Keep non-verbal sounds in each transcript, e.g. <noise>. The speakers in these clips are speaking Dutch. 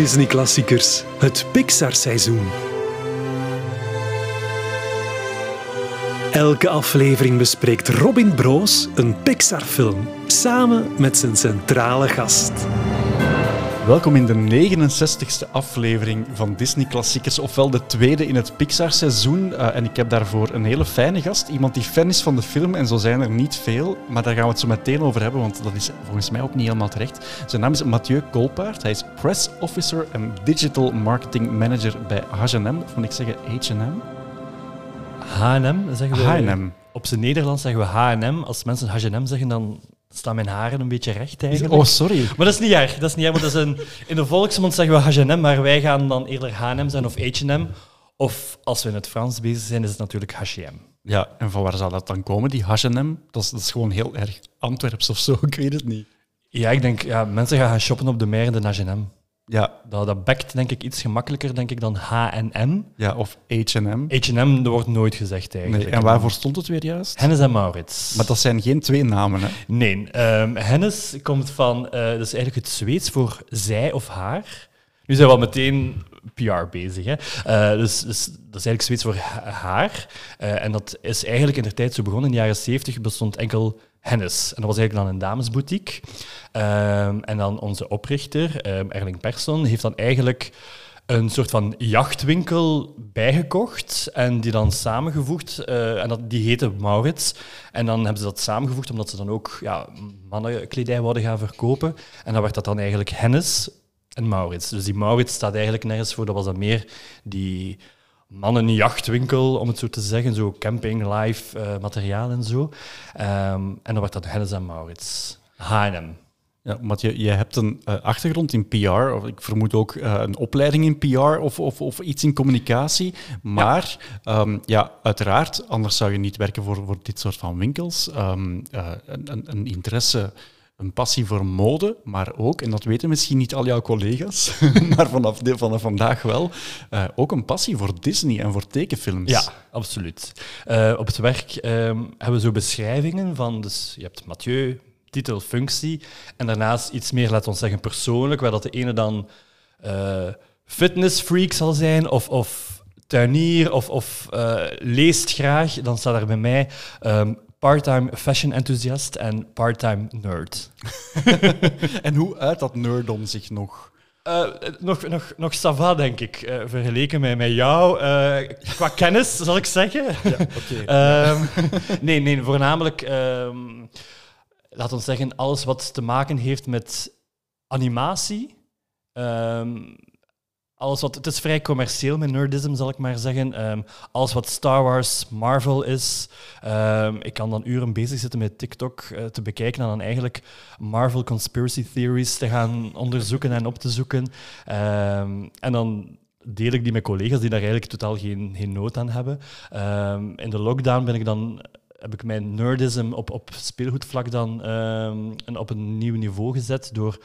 Disney-klassiekers, het Pixar-seizoen. Elke aflevering bespreekt Robin Broos een Pixar-film samen met zijn centrale gast. Welkom in de 69ste aflevering van Disney Klassiekers, ofwel de tweede in het Pixar-seizoen. Uh, en ik heb daarvoor een hele fijne gast, iemand die fan is van de film, en zo zijn er niet veel. Maar daar gaan we het zo meteen over hebben, want dat is volgens mij ook niet helemaal terecht. Zijn naam is Mathieu Kolpaert, hij is Press Officer en Digital Marketing Manager bij H&M, of moet ik zeggen H&M? H&M zeggen we. H&M. Op zijn Nederlands zeggen we H&M. Als mensen H&M zeggen, dan staan mijn haren een beetje recht eigenlijk. Oh, sorry. Maar dat is niet erg. Dat is niet erg, want dat is een, in de volksmond zeggen we H&M, maar wij gaan dan eerder H&M zijn of H&M. Of als we in het Frans bezig zijn, is het natuurlijk H&M. Ja, en van waar zou dat dan komen, die H&M? Dat is, dat is gewoon heel erg Antwerps of zo, <laughs> ik weet het niet. Ja, ik denk, ja, mensen gaan gaan shoppen op de mer in H&M. Ja, Dat, dat bekt denk ik iets gemakkelijker denk ik, dan H&M. ja of H&M. H&M wordt nooit gezegd Nee, eigenlijk. en waarvoor stond het weer juist? Hennis en Maurits. Maar dat zijn geen twee namen, hè? Nee, ehm hennis komt van, eh dat is eigenlijk het Zweeds voor zij of haar. Nu zijn we al meteen PR bezig. Hè? Eh, dus, dus dat is eigenlijk Zweeds voor ha- haar. Eh, en dat is eigenlijk in de tijd zo begonnen. In de jaren 70 bestond enkel hennis. En dat was eigenlijk dan een damesboutique. Ehm, en dan onze oprichter, ehm, Erling Persson, heeft dan eigenlijk een soort van jachtwinkel bijgekocht en die dan samengevoegd. eh, en dat, die heette Maurits. En dan hebben ze dat samengevoegd omdat ze dan ook ja, mannenkledij wilden gaan verkopen. En dan werd dat dan eigenlijk Hennis en Maurits. Dus die Maurits staat eigenlijk nergens voor. Dat was dan meer die mannenjachtwinkel, om het zo te zeggen. Zo camping, live eh, materiaal en zo. Ehm, en dan werd dat Hennis en Maurits. H&M. Ja, Mathieu, je hebt een eh, achtergrond in PR, of ik vermoed ook eh, een opleiding in PR of, of, of iets in communicatie. Maar ja. ja, uiteraard, anders zou je niet werken voor, voor dit soort van winkels. Ehm, eh, een, een, een interesse, een passie voor mode, maar ook, en dat weten misschien niet al jouw collega's, <laughs> maar vanaf, de, vandaag wel, eh, ook een passie voor Disney en voor tekenfilms. Ja, absoluut. Eh, op het werk ehm, hebben we zo beschrijvingen van, dus je hebt Mathieu, titel, functie, en daarnaast iets meer, laten we zeggen, persoonlijk, waar dat de ene dan eh fitnessfreak zal zijn, of, of tuinier, of, of leest graag, dan staat er bij mij ehm, part-time fashion enthousiast en part-time nerd. <laughs> En hoe uit dat nerdom zich nog? Eh, nog, nog, nog sava, denk ik, eh, vergeleken met, met jou. eh, qua kennis, zal ik zeggen. Oké. <laughs> Ehm, nee, nee, voornamelijk, ehm laat ons zeggen, alles wat te maken heeft met animatie. Ehm, alles wat, het is vrij commercieel met nerdism, zal ik maar zeggen. Ehm, alles wat Star Wars, Marvel is. Ehm, ik kan dan uren bezig zitten met TikTok eh, te bekijken en dan eigenlijk Marvel conspiracy theories te gaan onderzoeken en op te zoeken. Ehm, en dan deel ik die met collega's die daar eigenlijk totaal geen, geen nood aan hebben. In de lockdown ben ik dan, heb ik mijn nerdism op, op speelgoedvlak dan op een nieuw niveau gezet door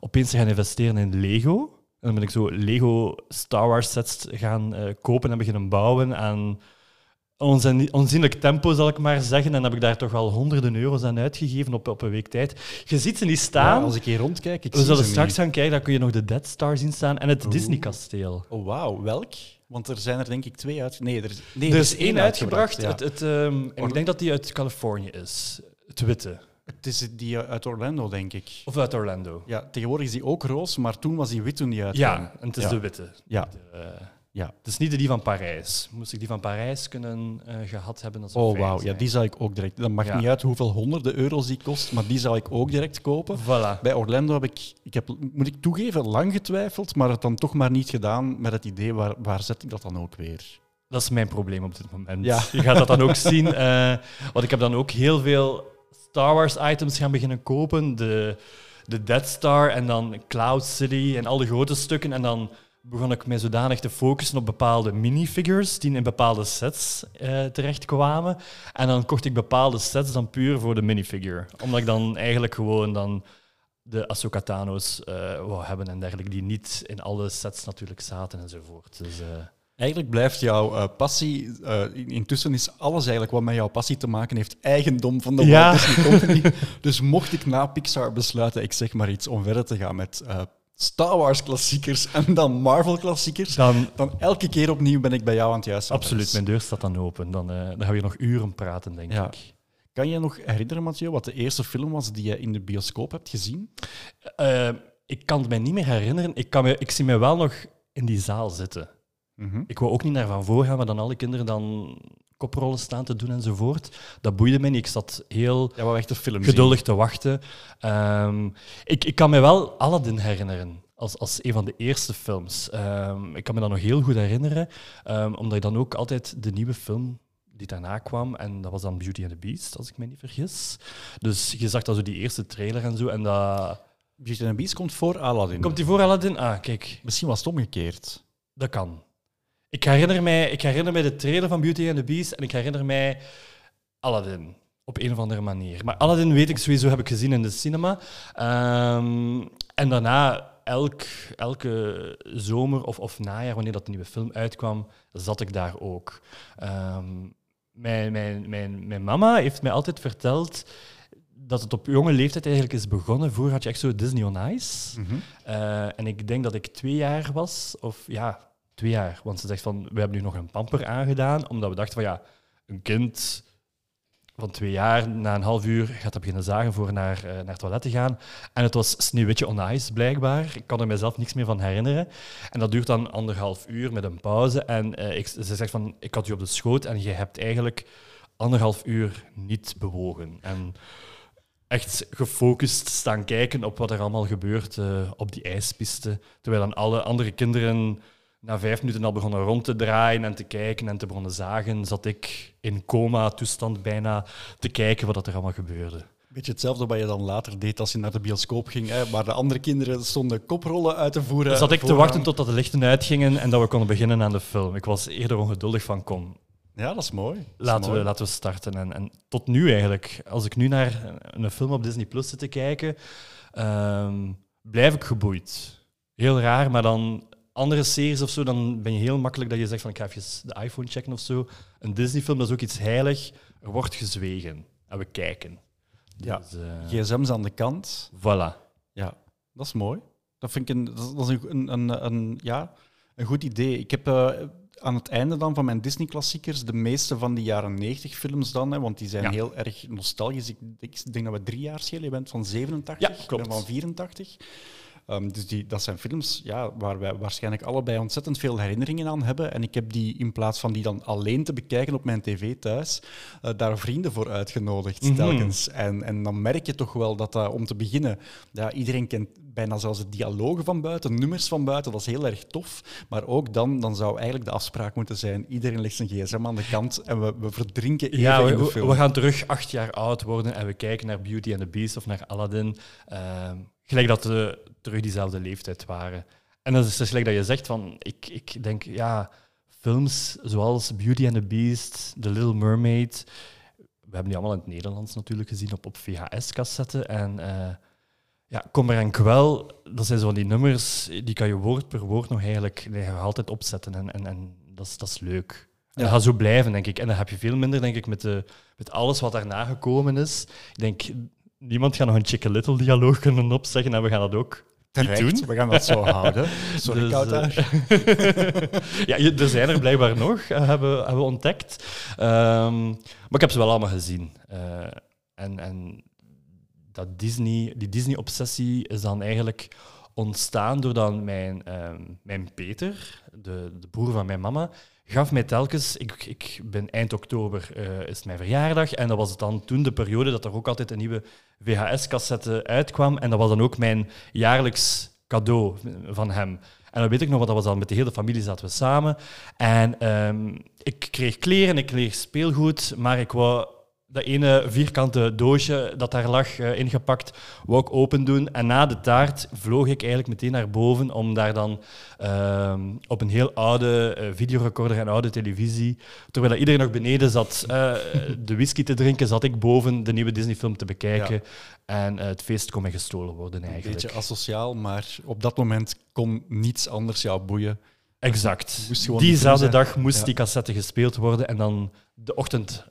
opeens te gaan investeren in Lego. En dan ben ik zo Lego Star Wars sets gaan eh, kopen en beginnen bouwen aan onzin- onzienlijk tempo, zal ik maar zeggen. En heb ik daar toch wel honderden euro's aan uitgegeven op, op een week tijd. Je ziet ze niet Ja, staan. als ik hier rondkijk, ik We zullen straks niet. gaan kijken, dan kun je nog de Dead Star zien staan en het. Disney-kasteel. Oh, wauw. Welk? Want er zijn er denk ik twee uit... Nee, er is, nee, er is één uitgebracht. ja. Het, het, ehm, en ik denk dat die uit Californië is. Het witte. Het is die uit Orlando, denk ik. Of uit Orlando. Ja, tegenwoordig is die ook roos, maar toen was die wit toen die uitkwam. Ja, en het is Ja. de witte. Ja. De, eh, Ja. het is niet de die van Parijs. Moest ik die van Parijs kunnen eh, gehad hebben, zou Oh, wauw. Ja, die zou ik ook direct... Dat maakt Ja. niet uit hoeveel honderden euro's die kost, maar die zou ik ook direct kopen. Voilà. Bij Orlando heb ik, ik heb, moet ik toegeven, lang getwijfeld, maar het dan toch maar niet gedaan met het idee, waar, waar zet ik dat dan ook weer? Dat is mijn probleem op dit moment. Ja. Je gaat dat dan ook zien. eh, want ik heb dan ook heel veel Star Wars items gaan beginnen kopen. De, de Dead Star en dan Cloud City en al grote stukken. En dan begon ik mij zodanig te focussen op bepaalde minifigures die in bepaalde sets eh, terechtkwamen. En dan kocht ik bepaalde sets dan puur voor de minifigure. Omdat ik dan eigenlijk gewoon dan de Ahsoka Tano's eh wou hebben en dergelijke, die niet in alle sets natuurlijk zaten enzovoort. Dus, eh, Eigenlijk blijft jouw eh, passie, eh, in- intussen is alles eigenlijk wat met jouw passie te maken heeft, eigendom van de Ja. Walt Disney Company. <laughs> dus mocht ik na Pixar besluiten, ik zeg maar iets, om verder te gaan met eh, Star Wars klassiekers en dan Marvel klassiekers, Dan, dan elke keer opnieuw ben ik bij jou aan het juiste absoluut, adres. mijn deur staat dan open. Dan, dan gaan we hier nog uren praten, denk Ja. ik. Kan je nog herinneren, Mathieu, wat de eerste film was die je in de bioscoop hebt gezien? Ik kan het mij niet meer herinneren. Ik, kan me, ik zie mij wel nog in die zaal zitten. Mhm. Ik wou ook niet naar van voor gaan, maar dan alle kinderen dan koprollen staan te doen enzovoort. Dat boeide mij niet. Ik zat heel Ja, echt geduldig te wachten. Ehm, ik, ik kan me wel Aladdin herinneren. Als, als een van de eerste films. Ehm, ik kan me dat nog heel goed herinneren. ehm, omdat ik dan ook altijd de nieuwe film die daarna kwam. En dat was dan Beauty and the Beast, als ik me niet vergis. Dus je zag dan zo die eerste trailer en zo. En dat... Beauty and the Beast komt voor Aladdin. Komt die voor Aladdin? Ah, kijk. Misschien was het omgekeerd. Dat kan. Ik herinner, mij, ik herinner mij de trailer van Beauty and the Beast en ik herinner mij Aladdin. Op een of andere manier. Maar Aladdin weet ik sowieso, heb ik gezien in de cinema. Ehm, en daarna, elk, elke zomer of, of najaar, wanneer dat de nieuwe film uitkwam, zat ik daar ook. Ehm, mijn, mijn, mijn, mijn mama heeft mij altijd verteld dat het op jonge leeftijd eigenlijk is begonnen. Vroeger had je echt zo Disney on Ice. Eh, en ik denk dat ik twee jaar was, of ja, twee jaar. Want ze zegt van, we hebben nu nog een pamper aangedaan, omdat we dachten van ja, een kind van twee jaar, na een half uur gaat dat beginnen zagen voor naar, eh, naar het toilet te gaan. En het was Sneeuwwitje on Ice, blijkbaar. Ik kan er mezelf niks meer van herinneren. En dat duurt dan anderhalf uur met een pauze. En eh, ik, ze zegt van, ik had u op de schoot en je hebt eigenlijk anderhalf uur niet bewogen. En echt gefocust staan kijken op wat er allemaal gebeurt eh, op die ijspiste. Terwijl dan alle andere kinderen na vijf minuten al begonnen rond te draaien en te kijken en te begonnen zagen, zat ik in coma-toestand bijna te kijken wat er allemaal gebeurde. Beetje hetzelfde wat je dan later deed als je naar de bioscoop ging, hè, waar de andere kinderen stonden koprollen uit te voeren. Zat ik te wachten totdat de lichten uitgingen en dat we konden beginnen aan de film. Ik was eerder ongeduldig van kom, Ja, dat is mooi. Dat is Laten we, laten we starten. En, en tot nu eigenlijk, als ik nu naar een film op Disney Plus zit te kijken, ehm, blijf ik geboeid. Heel raar, maar dan andere series of zo, dan ben je heel makkelijk dat je zegt van ik ga even de iPhone checken of zo. Een Disney-film, dat is ook iets heilig. Er wordt gezwegen en we kijken. Ja. Dus, eh, gsm's aan de kant. voilà. Ja, dat is mooi. Dat vind ik een, dat is- een, een, een, ja, een goed idee. Ik heb eh, aan het einde dan van mijn Disney-klassiekers de meeste van die jaren 90 films dan, hè, want die zijn Ja. heel erg nostalgisch. Ik, ik denk dat we drie jaar schelen. Je bent van 87, Ja, ik ben van 84. Ehm, dus die, dat zijn films ja, waar wij waarschijnlijk allebei ontzettend veel herinneringen aan hebben. En ik heb die in plaats van die dan alleen te bekijken op mijn tv thuis, eh, daar vrienden voor uitgenodigd Mhm. telkens. En, en dan merk je toch wel dat dat, om te beginnen, ja, iedereen kent bijna zelfs de dialogen van buiten, nummers van buiten, dat is heel erg tof. Maar ook dan, dan zou eigenlijk de afspraak moeten zijn, iedereen legt zijn gsm aan de kant en we, we verdrinken even Ja, in we, de we- film. we gaan terug acht jaar oud worden en we kijken naar Beauty and the Beast of naar Aladdin. Ehm, gelijk dat we terug diezelfde leeftijd waren. En dat is dus gelijk dat je zegt van, ik, ik denk, ja, films zoals Beauty and the Beast, The Little Mermaid, we hebben die allemaal in het Nederlands natuurlijk gezien op, op VHS-cassetten. En eh ja, Kommer en Kwel, dat zijn zo van die nummers, die kan je woord per woord nog eigenlijk altijd opzetten. En, en, en dat, is, dat is leuk. En dat gaat zo blijven, denk ik. En dan heb je veel minder, denk ik, met, de, met alles wat daarna gekomen is. Ik denk, niemand gaat nog een Chicken Little dialoog kunnen opzeggen en we gaan dat ook Terecht, we gaan dat zo houden. <laughs> Sorry, Dus, Kouta. eh, <laughs> ja, er zijn er blijkbaar nog, eh, hebben, hebben we ontdekt. Ehm, maar ik heb ze wel allemaal gezien. Eh, en, en dat Disney, die Disney-obsessie is dan eigenlijk ontstaan doordat mijn, ehm, mijn Peter, de, de broer van mijn mama, gaf mij telkens... Ik, ik ben eind oktober is mijn verjaardag en dat was dan toen de periode dat er ook altijd een nieuwe VHS-cassette uitkwam. En dat was dan ook mijn jaarlijks cadeau van hem. En dan weet ik nog, want dat was dan met de hele familie zaten we samen. En ehm, ik kreeg kleren, ik kreeg speelgoed, maar ik wou dat ene vierkante doosje dat daar lag eh, ingepakt, wou ik open doen. En na de taart vloog ik eigenlijk meteen naar boven om daar dan ehm, op een heel oude eh, videorecorder en oude televisie, terwijl iedereen nog beneden zat eh, de whisky te drinken, zat ik boven de nieuwe Disney-film te bekijken. En het feest kon mij gestolen worden Een eigenlijk. beetje asociaal, maar op dat moment kon niets anders jou boeien. Exact. Diezelfde dag moest Ja. die cassette gespeeld worden en dan de ochtend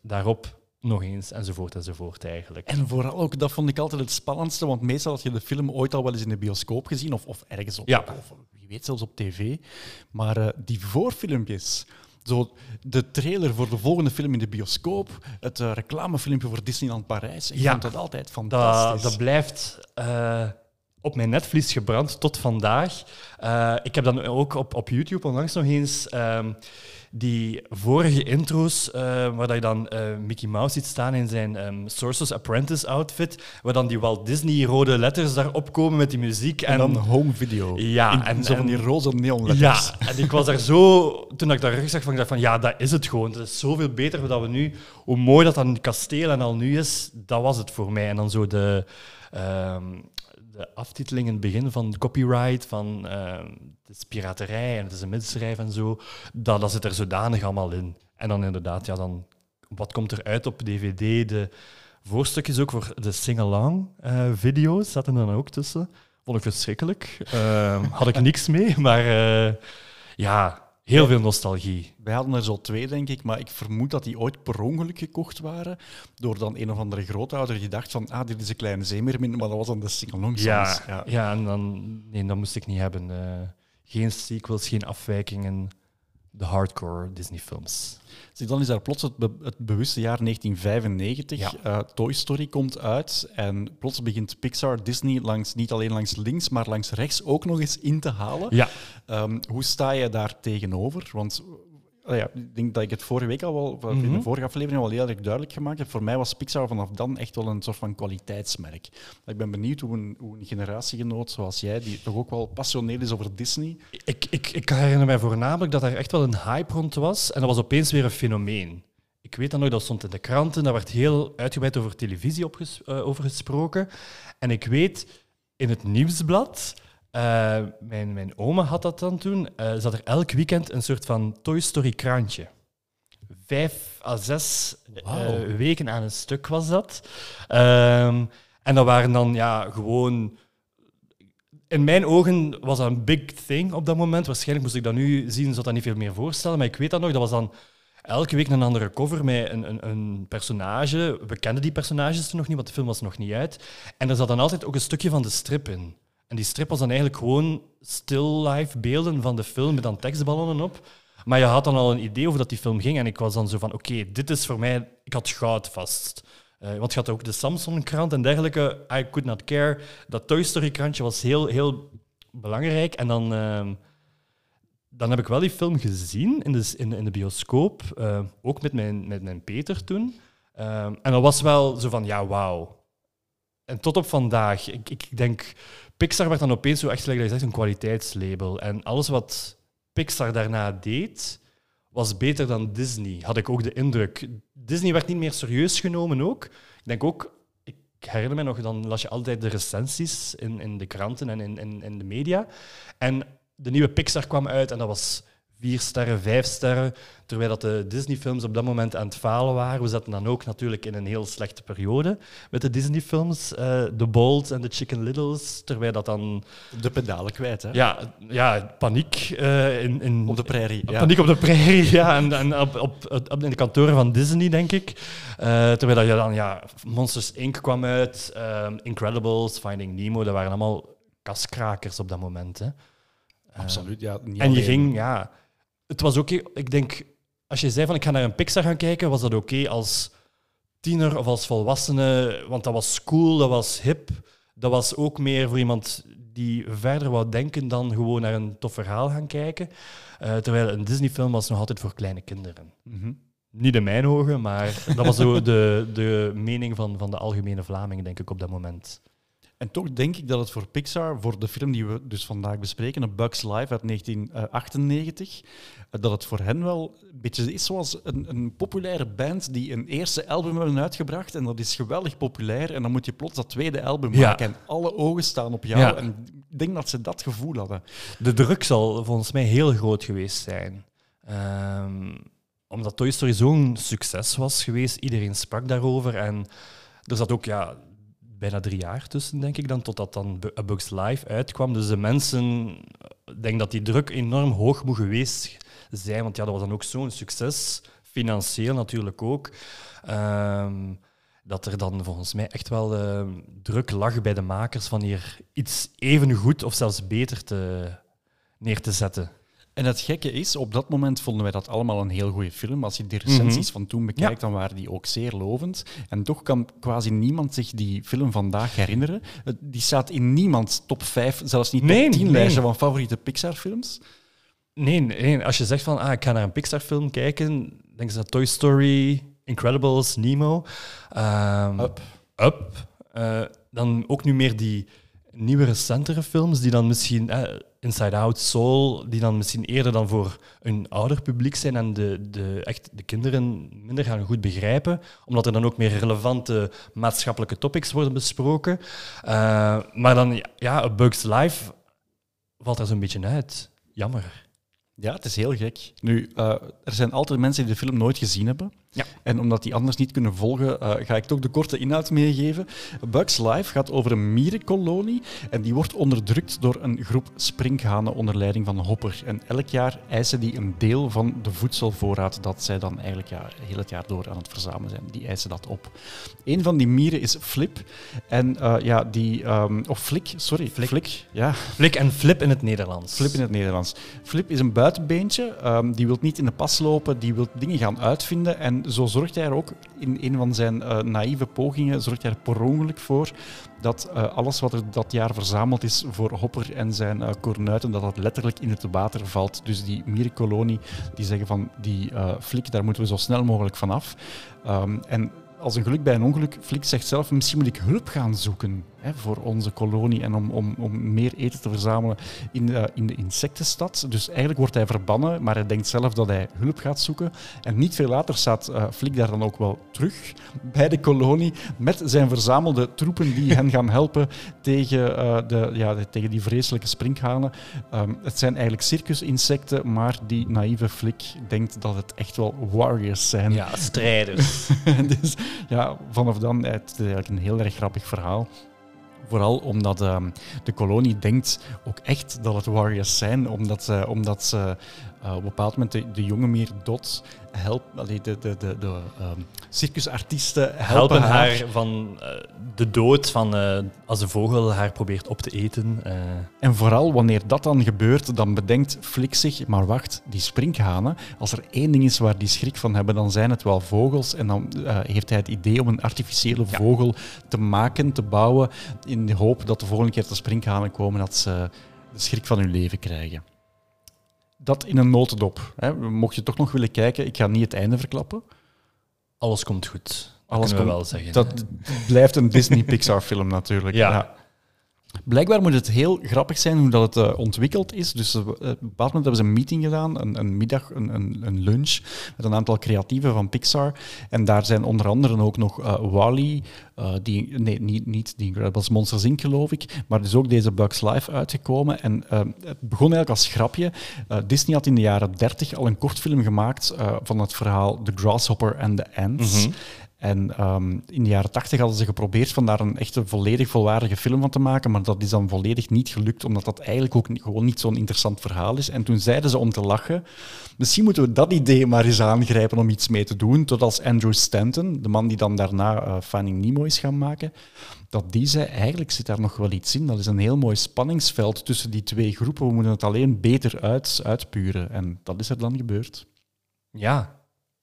daarop nog eens, enzovoort, enzovoort eigenlijk. En vooral ook, dat vond ik altijd het spannendste, want meestal had je de film ooit al wel eens in de bioscoop gezien, of, of ergens op, Ja. of wie weet zelfs op tv. Maar eh, die voorfilmpjes, zo de trailer voor de volgende film in de bioscoop, het eh, reclamefilmpje voor Disneyland Parijs, ik Ja. vond dat altijd Dat, fantastisch. dat blijft eh, op mijn netvlies gebrand tot vandaag. Ik heb dan ook op, op YouTube onlangs nog eens ehm, die vorige intro's, eh, waar dat je dan eh, Mickey Mouse ziet staan in zijn ehm, Sorcerer's Apprentice outfit, waar dan die Walt Disney rode letters daarop komen met die muziek. en dan home video. Ja, In en- zo van die roze neonletters. Ja, en ik was daar zo... Toen ik daar zag, van, ik dacht van, ja, dat is het gewoon. Het is zoveel beter dan we nu... Hoe mooi dat dat kasteel en al nu is, dat was het voor mij. En dan zo de, ehm, de aftiteling in het begin van copyright, van ehm, het piraterij en het is een misdrijf en zo, dat, dat zit er zodanig allemaal in. En dan inderdaad, ja, dan... Wat komt er uit op DVD? De voorstukjes ook voor de sing-along eh, video's zaten er dan ook tussen. Vond ik verschrikkelijk. Ehm, had ik niks mee, <laughs> maar eh, ja, heel veel nostalgie. Wij hadden er zo twee, denk ik, maar ik vermoed dat die ooit per ongeluk gekocht waren door dan een of andere grootouder die dacht van, ah, dit is een kleine zeemermin, maar dat was dan de Ja, songs. ja. ja, en dan, nee, dat moest ik niet hebben. Eh, geen sequels, geen afwijkingen. De hardcore Disney-films. Dan is daar plots het, be- het bewuste jaar 1995. Ja. Eh, Toy Story komt uit en plots begint Pixar Disney langs, niet alleen langs links, maar langs rechts ook nog eens in te halen. Ja, Ehm, hoe sta je daar tegenover? Want ja, ik denk dat ik het vorige week al wel, in Mhm. de vorige aflevering al heel erg duidelijk gemaakt heb. Voor mij was Pixar vanaf dan echt wel een soort van kwaliteitsmerk. Ik ben benieuwd hoe een, hoe een generatiegenoot zoals jij, die toch ook wel passioneel is over Disney, ik, ik, ik herinner mij voornamelijk dat er echt wel een hype rond was. En dat was opeens weer een fenomeen. Ik weet dan nog, dat stond in de kranten, daar werd heel uitgebreid over televisie eh, over gesproken. En ik weet, in het nieuwsblad, eh, mijn, mijn oma had dat dan toen, eh, zat er elk weekend een soort van Toy Story krantje. Vijf à zes eh, weken aan een stuk was dat. Ehm, en dat waren dan ja, gewoon in mijn ogen was dat een big thing op dat moment. Waarschijnlijk moest ik dat nu zien, zou dat niet veel meer voorstellen. Maar ik weet dat nog, dat was dan elke week een andere cover met een, een, een personage. We kenden die personages toen nog niet, want de film was nog niet uit. En er zat dan altijd ook een stukje van de strip in. En die was dan eigenlijk gewoon still life beelden van de film met dan tekstballonnen op. Maar je had dan al een idee over dat die film ging. En ik was dan zo van, oké, dit is voor mij... Ik had goud vast. Eh, want je had ook de Samsung-krant en dergelijke. I could not care. Dat Toy Story-krantje was heel, heel belangrijk. En dan, ehm, dan heb ik wel die film gezien in de, in, de- in de bioscoop. eh, ook met mijn, met mijn Peter toen. Ehm, en dat was wel zo van, ja, wauw. En tot op vandaag. Ik, ik denk, Pixar werd dan opeens zo echt, gelijk een kwaliteitslabel. En alles wat Pixar daarna deed, was beter dan Disney, had ik ook de indruk. Disney werd niet meer serieus genomen ook. Ik denk ook, ik herinner me nog, dan las je altijd de recensies in, in de kranten en in, in de media. En de nieuwe Pixar kwam uit en dat was vier sterren, vijf sterren. Terwijl dat de Disney-films op dat moment aan het falen waren. We zaten dan ook natuurlijk in een heel slechte periode met de Disney-films. eh The Bold en The Chicken Littles. Terwijl dat dan... de pedalen kwijt. Hè? Ja, ja paniek eh, in, in, Op de prairie. Ja. Paniek op de prairie, <laughs> ja. En, en op, op, op, in de kantoren van Disney, denk ik. Eh, terwijl dat je dan, ja, Monsters Inc. kwam uit, Incredibles, Finding Nemo, dat waren allemaal kaskrakers op dat moment. Hè. Absoluut. Ja, En je ging, ja... Het was oké, ik denk, als je zei van ik ga naar een Pixar gaan kijken, was dat oké als tiener of als volwassene, want dat was cool, dat was hip. Dat was ook meer voor iemand die verder wou denken dan gewoon naar een tof verhaal gaan kijken. Eh, terwijl een Disney-film was nog altijd voor kleine kinderen. Mhm. Niet in mijn ogen, maar dat was zo de, de mening van, van de algemene Vlamingen, denk ik, op dat moment. En toch denk ik dat het voor Pixar, voor de film die we dus vandaag bespreken, een Bugs Life uit 1998, eh, dat het voor hen wel een beetje is zoals een, een populaire band die een eerste album hebben uitgebracht en dat is geweldig populair en dan moet je plots dat tweede album Ja. maken en alle ogen staan op jou. Ja. En ik denk dat ze dat gevoel hadden. De druk zal volgens mij heel groot geweest zijn. Ehm, omdat Toy Story zo'n succes was geweest, iedereen sprak daarover. En er zat ook ja, bijna drie jaar tussen, denk ik, dan, totdat dan A Bug's Life uitkwam. Dus de mensen, ik denk dat die druk enorm hoog moet geweest zijn, want ja, dat was dan ook zo'n succes. financieel natuurlijk ook. Ehm, dat er dan volgens mij echt wel eh, druk lag bij de makers van hier iets even goed of zelfs beter te, neer te zetten. En het gekke is, op dat moment vonden wij dat allemaal een heel goede film. Als je de recensies Mhm. van toen bekijkt, dan waren die ook zeer lovend. En toch kan quasi niemand zich die film vandaag herinneren. Die staat in niemands top 5, zelfs niet top Nee, 10 nee. lijstje van favoriete Pixar-films. Nee, nee, als je zegt van ah, ik ga naar een Pixar-film kijken, denk ze aan Toy Story, Incredibles, Nemo. Ehm, Up. Up. Eh, dan ook nu meer die nieuwe recentere films, die dan misschien eh, Inside Out, Soul, die dan misschien eerder dan voor een ouder publiek zijn en de, de, echt de kinderen minder gaan goed begrijpen, omdat er dan ook meer relevante maatschappelijke topics worden besproken. Eh, maar dan, ja, Bug's Life valt er zo'n beetje uit. Jammer. Ja, het is heel gek. Nu, eh, er zijn altijd mensen die de film nooit gezien hebben. Ja. En omdat die anders niet kunnen volgen, eh, ga ik toch de korte inhoud meegeven. Bugs Life gaat over een mierenkolonie en die wordt onderdrukt door een groep sprinkhanen onder leiding van Hopper. En elk jaar eisen die een deel van de voedselvoorraad dat zij dan eigenlijk ja, heel het jaar door aan het verzamelen zijn. Die eisen dat op. Een van die mieren is Flip. En eh, ja, die... ehm, of Flik, sorry. Flik. Ja, Flik en flip in het Nederlands. Flip in het Nederlands. Flip is een buitenbeentje. ehm, die wil niet in de pas lopen, die wil dingen gaan uitvinden. En zo zorgt hij er ook in een van zijn eh, naïeve pogingen, zorgt hij er per ongeluk voor dat eh, alles wat er dat jaar verzameld is voor Hopper en zijn eh kornuiten, dat dat letterlijk in het water valt. Dus die mierenkolonie, die zeggen van die Flik, daar moeten we zo snel mogelijk vanaf. Ehm en als een geluk bij een ongeluk, Flik zegt zelf, misschien moet ik hulp gaan zoeken hè, voor onze kolonie en om, om, om meer eten te verzamelen in, eh, in de insectenstad. Dus eigenlijk wordt hij verbannen, maar hij denkt zelf dat hij hulp gaat zoeken. En niet veel later staat eh, Flik daar dan ook wel terug bij de kolonie met zijn verzamelde troepen die hen gaan helpen tegen, eh, de, ja, tegen die vreselijke sprinkhanen. Ehm, het zijn eigenlijk circusinsecten, maar die naïeve Flik denkt dat het echt wel warriors zijn. Ja, strijders. <laughs> dus ja, vanaf dan het is eigenlijk een heel erg grappig verhaal. Vooral omdat ehm, de kolonie denkt ook echt dat het warriors zijn, omdat, ze- omdat ze eh, op een bepaald moment de, de jonge mier Dot allee, de, de, de, de ehm, circusartiesten helpen, helpen haar. haar van eh, de dood van eh, als de vogel haar probeert op te eten. eh. En vooral wanneer dat dan gebeurt, dan bedenkt Flik zich, maar wacht, die sprinkhanen, als er één ding is waar die schrik van hebben, dan zijn het wel vogels. En dan eh, heeft hij het idee om een artificiële Ja. vogel te maken, te bouwen, in de hoop dat de volgende keer de sprinkhanen komen, dat ze de schrik van hun leven krijgen. Dat in een notendop. Hè. Mocht je toch nog willen kijken, ik ga niet het einde verklappen. Alles komt goed. Alles komt- wel zeggen. Dat blijft een Disney-Pixar-film natuurlijk. Ja. Blijkbaar moet het heel grappig zijn hoe dat het eh, ontwikkeld is. Dus eh, op een bepaald moment hebben ze een meeting gedaan, een, een middag, een, een, een lunch, met een aantal creatieven van Pixar. En daar zijn onder andere ook nog eh Wally, eh, die, nee, niet, niet die Incredibles Monsters Inc. geloof ik, maar is ook deze Bugs Life uitgekomen. En het begon eigenlijk als grapje. Disney had in de jaren 30 al een kortfilm gemaakt van het verhaal The Grasshopper and the Ants. Mhm. En ehm, in de jaren tachtig hadden ze geprobeerd van daar een echte volledig volwaardige film van te maken, maar dat is dan volledig niet gelukt, omdat dat eigenlijk ook niet- gewoon niet zo'n interessant verhaal is. En toen zeiden ze om te lachen, misschien moeten we dat idee maar eens aangrijpen om iets mee te doen, tot als Andrew Stanton, de man die dan daarna eh, Finding Nemo is gaan maken, dat die zei, eigenlijk zit daar nog wel iets in. Dat is een heel mooi spanningsveld tussen die twee groepen. We moeten het alleen beter uit, uitpuren. En dat is er dan gebeurd. Ja.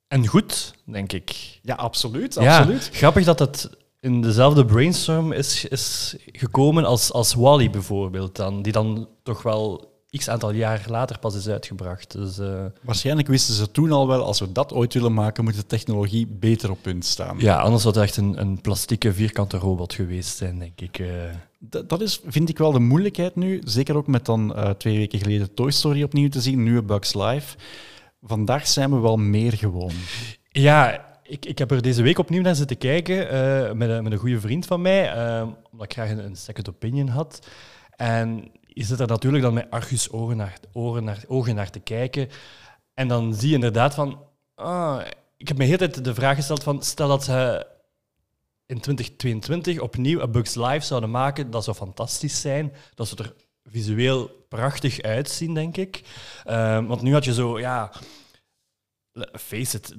En goed, denk ik. Ja, absoluut. Ja, absoluut. grappig dat het in dezelfde brainstorm is, is gekomen als, als Wally bijvoorbeeld, dan, die dan toch wel x aantal jaar later pas is uitgebracht. Dus, eh, Waarschijnlijk wisten ze toen al wel, als we dat ooit willen maken, moet de technologie beter op punt staan. ja, anders zou het echt een, een plastieke vierkante robot geweest zijn, denk ik. eh. Dat is, vind ik wel de moeilijkheid nu. Zeker ook met dan eh, twee weken geleden Toy Story opnieuw te zien, nu Bugs Life. Vandaag zijn we wel meer gewoon. Ja, ik, ik heb er deze week opnieuw naar zitten kijken eh, met, een, met een goede vriend van mij, eh, omdat ik graag een, second opinion had. En je zit er natuurlijk dan met argusogen ogen naar, naar, ogen naar te kijken. En dan zie je inderdaad van... Ah, ik heb me de hele tijd de vraag gesteld van... Stel dat ze in 2022 opnieuw een Bugs Live zouden maken, dat zou fantastisch zijn. Dat zou er visueel prachtig uitzien, denk ik. Eh, want nu had je zo, ja... Face it,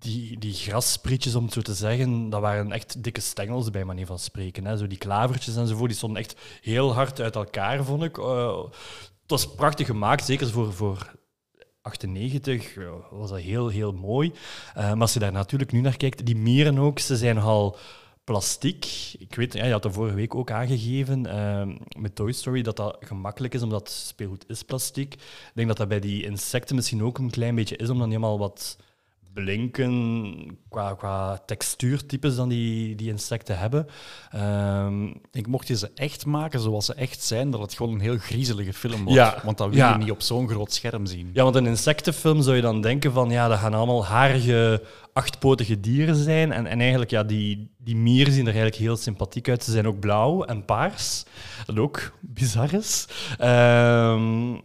die, die grassprietjes, om het zo te zeggen, dat waren echt dikke stengels bij manier van spreken. Hè. Zo die klavertjes enzovoort, die stonden echt heel hard uit elkaar, vond ik. Uh, het was prachtig gemaakt, zeker voor, voor 98 was dat heel, heel mooi. Uh, maar als je daar natuurlijk nu naar kijkt, die mieren ook, ze zijn al plastiek. Ik weet, ja, je had dat vorige week ook aangegeven uh, met Toy Story dat dat gemakkelijk is, omdat speelgoed is plastiek. Ik denk dat dat bij die insecten misschien ook een klein beetje is, omdat die helemaal wat blinken qua, qua textuurtypes dan die, die insecten hebben. Um, ik denk, mocht je ze echt maken zoals ze echt zijn, dat het gewoon een heel griezelige film wordt. Ja, want dat wil je niet op zo'n groot scherm zien. Ja, want een insectenfilm zou je dan denken van, ja, dat gaan allemaal harige, achtpotige dieren zijn. En, en eigenlijk, ja, die, die mieren zien er eigenlijk heel sympathiek uit. Ze zijn ook blauw en paars, dat ook bizar is. Um,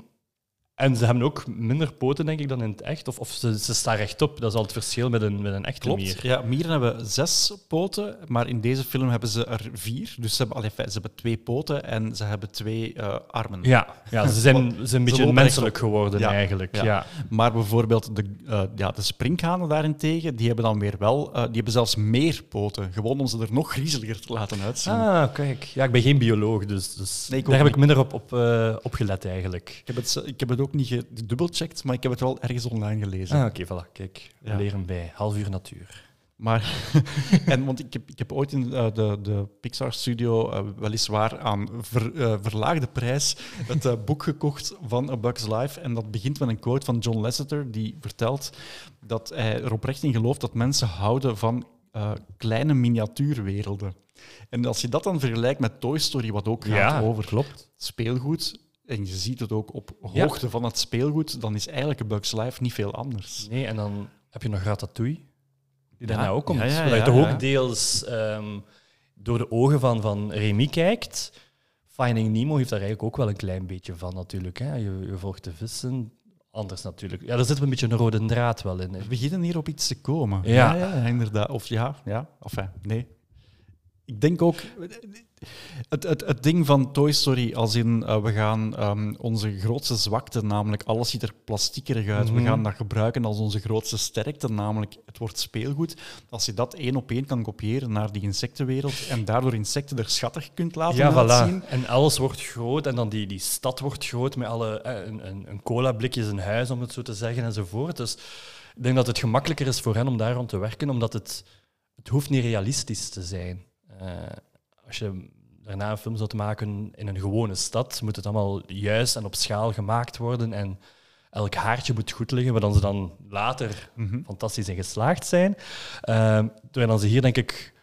en ze hebben ook minder poten, denk ik, dan in het echt. Of, of ze, ze staan rechtop. Dat is al het verschil met een, met een echte Klopt. mier. Ja, mieren hebben zes poten, maar in deze film hebben ze er vier. Dus ze hebben, allee, ze hebben twee poten en ze hebben twee uh, armen. Ja, ja ze zijn, ze zijn een beetje menselijk geworden ja, eigenlijk. Ja. ja. Maar bijvoorbeeld de, uh, ja, de sprinkhanen daarentegen, die hebben dan weer wel, uh, die hebben zelfs meer poten. Gewoon om ze er nog griezeliger te laten uitzien. Ah, kijk. Ja, ik ben geen bioloog, dus, dus nee, daar heb ik minder op, op, op gelet eigenlijk. Ik heb het, ik heb het ook niet gedubbelcheckt, maar ik heb het wel ergens online gelezen. Ah, oké, okay, voilà. Kijk, we ja. leren bij. Half uur natuur. Maar, <laughs> en, want ik heb, ik heb ooit in uh, de, de Pixar Studio uh, weliswaar aan ver, uh, verlaagde prijs het boek gekocht van A Bug's Life. En dat begint met een quote van John Lasseter, die vertelt dat hij er oprecht in gelooft dat mensen houden van kleine miniatuurwerelden. En als je dat dan vergelijkt met Toy Story, wat ook gaat ja, over klopt. speelgoed, en je ziet het ook op hoogte van het speelgoed, dan is eigenlijk een Bugs Life niet veel anders. Nee, en dan heb je nog Ratatouille, die daarna ook komt. Ja, je toch ook deels um, door de ogen van, van Remy kijkt. Finding Nemo heeft daar eigenlijk ook wel een klein beetje van natuurlijk. Hè. Je, je volgt de vissen, anders natuurlijk. Ja, daar zit een beetje een rode draad wel in. We beginnen hier op iets te komen. Ja, ja, inderdaad. Of ja, ja. Enfin, nee. Ik denk ook, het, het, het ding van Toy Story, als in uh, we gaan um, onze grootste zwakte, namelijk alles ziet er plastiekerig uit, mm we gaan dat gebruiken als onze grootste sterkte, namelijk het wordt speelgoed. Als je dat één op één kan kopiëren naar die insectenwereld en daardoor insecten er schattig kunt laten ja. Voilà. En alles wordt groot en dan die, die stad wordt groot met alle, eh, een, een, een cola-blikjes, een huis, om het zo te zeggen, enzovoort. Dus ik denk dat het gemakkelijker is voor hen om daar rond te werken, omdat het, het hoeft niet realistisch te zijn. Uh, als je daarna een film zou maken in een gewone stad, moet het allemaal juist en op schaal gemaakt worden. En elk haartje moet goed liggen, waar dan ze dan later mm -hmm. fantastisch in geslaagd zijn. Uh, terwijl ze hier, denk ik,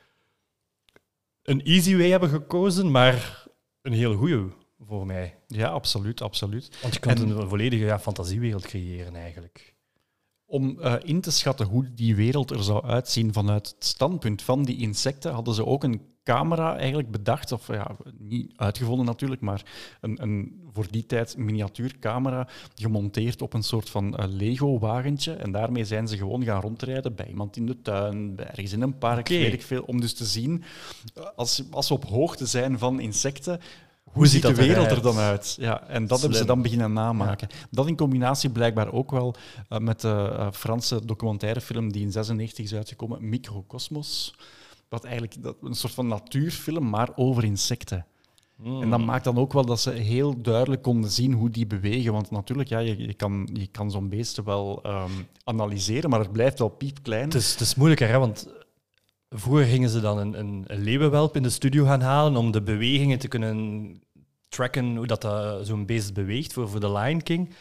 een easy way hebben gekozen, maar een heel goede voor mij. Ja, absoluut, absoluut. Want je kunt en... een volledige ja, fantasiewereld creëren, eigenlijk om uh, in te schatten hoe die wereld er zou uitzien vanuit het standpunt van die insecten, hadden ze ook een camera eigenlijk bedacht, of ja, niet uitgevonden natuurlijk, maar een, een voor die tijd miniatuurcamera gemonteerd op een soort van uh, Lego-wagentje. En daarmee zijn ze gewoon gaan rondrijden bij iemand in de tuin, ergens in een park, okay. weet ik veel, om dus te zien, als, als ze op hoogte zijn van insecten, hoe ziet de wereld er dan uit? Ja, en dat Slim. hebben ze dan beginnen namaken. Ja. Dat in combinatie blijkbaar ook wel uh, met de uh, Franse documentairefilm die in 96 is uitgekomen, Microcosmos. Wat eigenlijk dat, een soort van natuurfilm, maar over insecten. Mm. En dat maakt dan ook wel dat ze heel duidelijk konden zien hoe die bewegen. Want natuurlijk, ja, je, je kan, je kan zo'n beesten wel um, analyseren, maar het blijft wel piepklein. Het is, het is moeilijker, hè, want Vroeger gingen ze dan een, een, een, leeuwenwelp in de studio gaan halen om de bewegingen te kunnen tracken, hoe dat, uh, zo'n beest beweegt voor, voor de Lion King.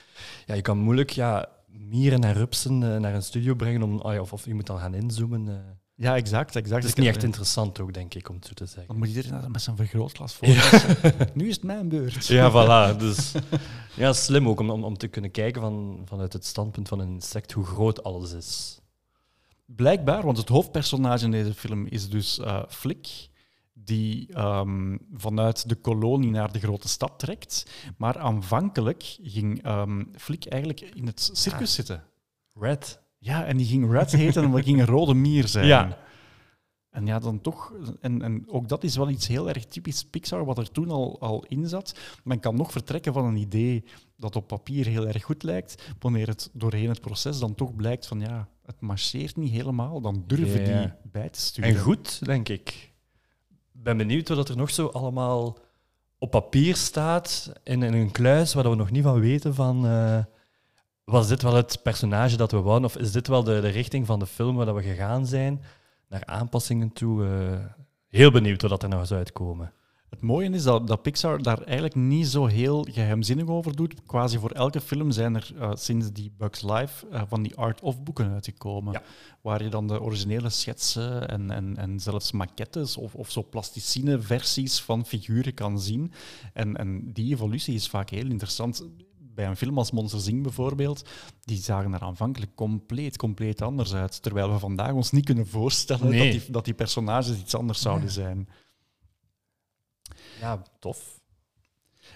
Ja, je kan moeilijk ja, mieren en rupsen uh, naar een studio brengen, om, oh ja, of, of je moet dan gaan inzoomen. Ja, exact. exact. Dat is niet echt interessant ook, denk ik, om zo te zeggen. Dan moet iedereen met zijn vergrootglas voor. Ja. nu is het mijn beurt. Ja, <laughs> voilà. Dus, ja, slim ook om, om, om te kunnen kijken van, vanuit het standpunt van een insect hoe groot alles is. Blijkbaar, want het hoofdpersonage in deze film is dus uh, Flick, die um, vanuit de kolonie naar de grote stad trekt. Maar aanvankelijk ging um, Flick eigenlijk in het circus ah. zitten. Red. Ja, en die ging Red heten en we ging een rode mier zijn. Ja. En ja, dan toch, en, en ook dat is wel iets heel erg typisch Pixar, wat er toen al, al in zat. Men kan nog vertrekken van een idee dat op papier heel erg goed lijkt, wanneer het doorheen het proces dan toch blijkt van ja, het marcheert niet helemaal, dan durven Ja. die bij te sturen. En goed, denk ik. Ik ben benieuwd wat er nog zo allemaal op papier staat in, in een kluis waar we nog niet van weten van... eh, was dit wel het personage dat we wouden? Of is dit wel de, de richting van de film waar dat we gegaan zijn? Naar aanpassingen toe. eh, heel benieuwd wat er nou zou uitkomen. Het mooie is dat, dat Pixar daar eigenlijk niet zo heel geheimzinnig over doet. Quasi voor elke film zijn er eh, sinds die Bugs Life eh, van die art-of boeken uitgekomen. Ja. Waar je dan de originele schetsen en, en, en zelfs maquettes of, of zo plasticine versies van figuren kan zien. En, en die evolutie is vaak heel interessant. Bij een film als Monsters Inc. bijvoorbeeld, die zagen er aanvankelijk compleet, compleet anders uit. Terwijl we vandaag ons niet kunnen voorstellen Nee. dat, die, dat die personages iets anders zouden zijn. Ja, tof.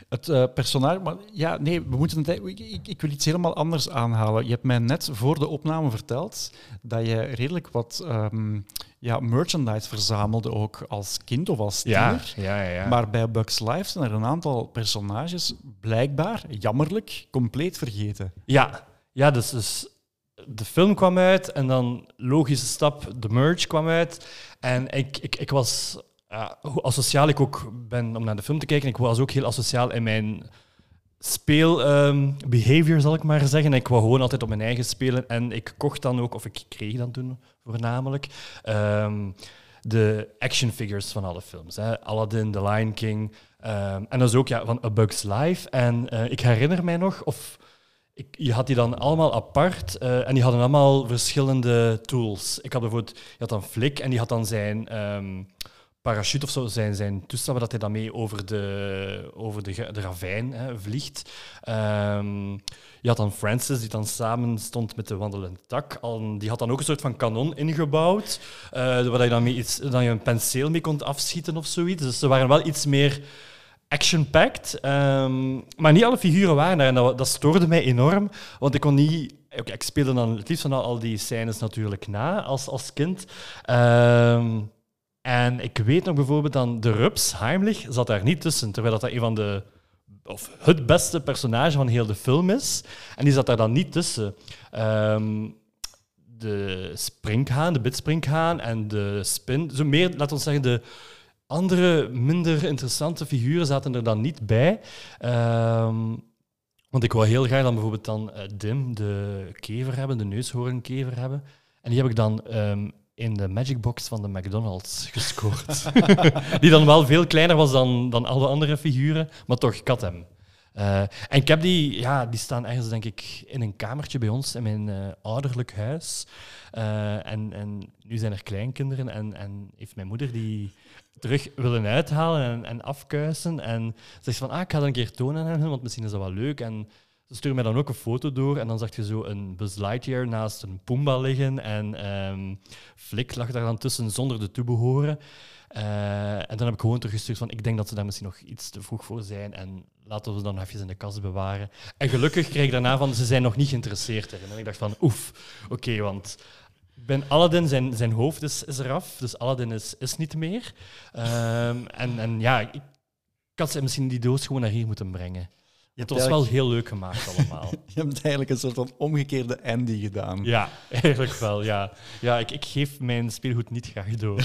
Het eh, personage, maar ja, nee, we moeten het, ik, ik, ik wil iets helemaal anders aanhalen. Je hebt mij net voor de opname verteld dat je redelijk wat ehm, ja, merchandise verzamelde, ook als kind of als tiener. ja, ja. ja. Maar bij Bugs Life zijn er een aantal personages blijkbaar, jammerlijk, compleet vergeten. Ja, ja dus, dus de film kwam uit en dan logische stap, de merch kwam uit. En ik, ik, ik was, ja, hoe asociaal ik ook ben om naar de film te kijken, ik was ook heel asociaal in mijn speelbehavior, zal ik maar zeggen. Ik wou gewoon altijd op mijn eigen spelen en ik kocht dan ook, of ik kreeg dan toen voornamelijk, ehm, de action figures van alle films. Hè. Aladdin, The Lion King. ehm, en dat is ook ja, van A Bug's Life. En eh, ik herinner mij nog, of ik, je had die dan allemaal apart eh, en die hadden allemaal verschillende tools. Ik had bijvoorbeeld, je had dan Flik en die had dan zijn ehm, parachute of zo, zijn, zijn toestel waar dat hij dan mee over de, over de, de ravijn hè, vliegt. Ehm, je had dan Francis, die dan samen stond met de wandelende tak. Al, die had dan ook een soort van kanon ingebouwd, eh, waar je dan, mee iets, dan je een penseel mee kon afschieten of zoiets. Dus ze waren wel iets meer action-packed. ehm, maar niet alle figuren waren daar. En dat, dat stoorde mij enorm, want ik kon niet... oké, ik speelde dan het liefst van al, die scènes natuurlijk na als, als kind. Ehm, en ik weet nog bijvoorbeeld dan de Rups, Heimlich, zat daar niet tussen. Terwijl dat, dat een van de... Of het beste personage van heel de film is. En die zat daar dan niet tussen. Ehm, de springhaan, de bitspringhaan en de spin... Zo meer, laten we zeggen, de andere, minder interessante figuren zaten er dan niet bij. Ehm, want ik wou heel graag dan bijvoorbeeld dan eh, Dim, de kever hebben, de neushoornkever hebben. En die heb ik dan ehm, in de Magic Box van de McDonald's gescoord. <laughs> die dan wel veel kleiner was dan, dan alle andere figuren, maar toch, ik had hem. Eh, en ik heb die, ja, die staan ergens, denk ik, in een kamertje bij ons in mijn eh, ouderlijk huis. Eh, en, en nu zijn er kleinkinderen en, en heeft mijn moeder die terug willen uithalen en, en afkuisen. En zegt van, ah, ik ga dat een keer tonen aan hen, want misschien is dat wel leuk. En ze stuurde mij dan ook een foto door en dan zag je zo een Buzz Lightyear naast een Pumba liggen en ehm Flik lag daar dan tussen zonder de toebehoren. Eh, en dan heb ik gewoon teruggestuurd van, ik denk dat ze daar misschien nog iets te vroeg voor zijn en laten we ze dan even in de kast bewaren. En gelukkig kreeg ik daarna van, ze zijn nog niet geïnteresseerd erin. En ik dacht van, oef, oké, want ben Aladdin, zijn, zijn hoofd is, eraf, dus Aladdin is, is niet meer. Ehm, en, en ja, ik had ze misschien die doos gewoon naar hier moeten brengen. Je Het hebt, was wel heel leuk gemaakt <laughs> allemaal. je hebt eigenlijk een soort van omgekeerde Andy gedaan. ja, <laughs> eigenlijk wel, ja. Ja, ik, ik geef mijn speelgoed niet graag door.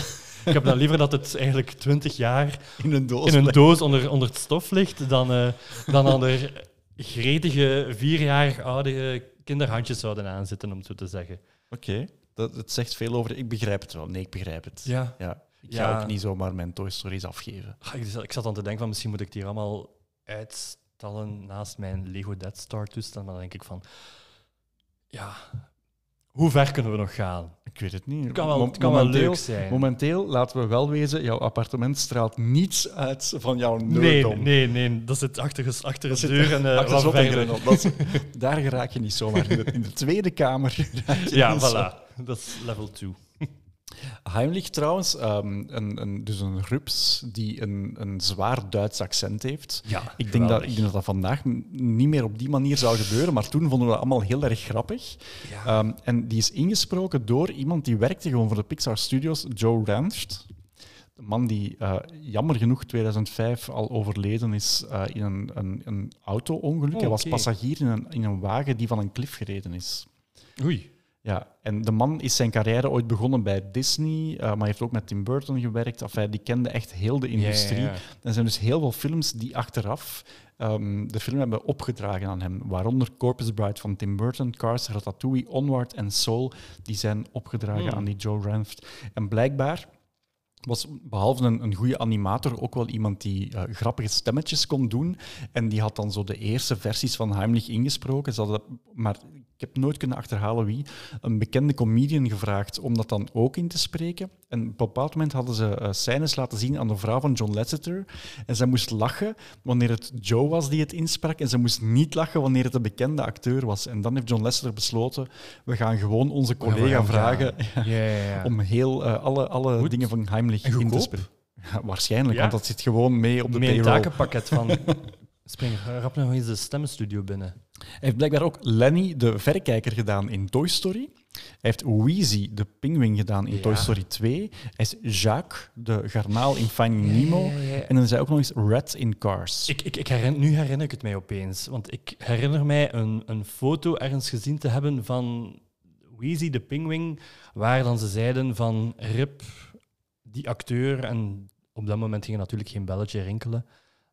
Ik heb dan liever dat het eigenlijk twintig jaar In een doos. in een blijft. doos onder, onder het stof ligt, dan, eh, dan aan er gretige, vierjarig oude kinderhandjes zouden aanzitten, om het zo te zeggen. Oké, dat het zegt veel over... Ik begrijp het wel. Nee, ik begrijp het. Ja. Ja, ik Ja. ga ook niet zomaar mijn Toy Stories afgeven. Ah, Ik, ik zat aan te denken van misschien moet ik die hier allemaal naast mijn Lego Death Star toestel. Maar dan denk ik van, ja, hoe ver kunnen we nog gaan? Ik weet het niet. Het kan wel, het kan wel leuk zijn. Momenteel, laten we wel wezen, jouw appartement straalt niets uit van jouw nee, nerddom. nee, nee, dat zit achter, achter de deur en eh, grendel. Dat is- <laughs> daar geraak je niet zomaar. In de, in de tweede kamer raak <laughs> je Ja, zo. <laughs> voilà. Dat is level 2. Heimlich trouwens, ehm, een, een, dus een rups die een, een zwaar Duits accent heeft. Ja, Ik denk, dat, ik denk dat dat vandaag niet meer op die manier zou gebeuren, maar toen vonden we dat allemaal heel erg grappig. Ja. Ehm, en die is ingesproken door iemand die werkte gewoon voor de Pixar Studios, Joe Ranft. De man die eh, jammer genoeg 2005 al overleden is eh, in een, een, een auto-ongeluk. Oh, Hij was oké. passagier in een, in een wagen die van een klif gereden is. Oei. Ja, en de man is zijn carrière ooit begonnen bij Disney, uh, maar heeft ook met Tim Burton gewerkt. Enfin, die kende echt heel de industrie. Ja, ja, ja. Er zijn dus heel veel films die achteraf um, de film hebben opgedragen aan hem. Waaronder Corpus Bride van Tim Burton, Cars, Ratatouille, Onward en Soul. Die zijn opgedragen Hmm. aan die Joe Ranft. En blijkbaar was behalve een, een goede animator ook wel iemand die uh, grappige stemmetjes kon doen. En die had dan zo de eerste versies van Heimlich ingesproken. Ze hadden, maar ik heb nooit kunnen achterhalen wie, een bekende comedian gevraagd om dat dan ook in te spreken. En op een bepaald moment hadden ze uh, scènes laten zien aan de vrouw van John Lasseter. En zij moest lachen wanneer het Joe was die het insprak. En ze moest niet lachen wanneer het een bekende acteur was. En dan heeft John Lasseter besloten, we gaan gewoon onze collega vragen Ja, ja, ja. <laughs> om heel uh, alle, alle Goed. dingen van Heimlich In te. Ja, waarschijnlijk, Ja. want dat zit gewoon mee op de Met een payroll. takenpakket van... <laughs> Spring rap nog eens de stemmenstudio binnen. Hij heeft blijkbaar ook Lenny, de verrekijker, gedaan in Toy Story. Hij heeft Wheezy, de pinguïn, gedaan in Ja. Toy Story 2. Hij is Jacques, de garnaal in Finding Nemo. En dan is hij ook nog eens Red in Cars. Ik, ik, ik herinner, nu herinner ik het mij opeens. Want ik herinner mij een, een foto ergens gezien te hebben van Weezy, de pinguïn, waar dan ze zeiden van Rip, die acteur, en op dat moment ging natuurlijk geen belletje rinkelen,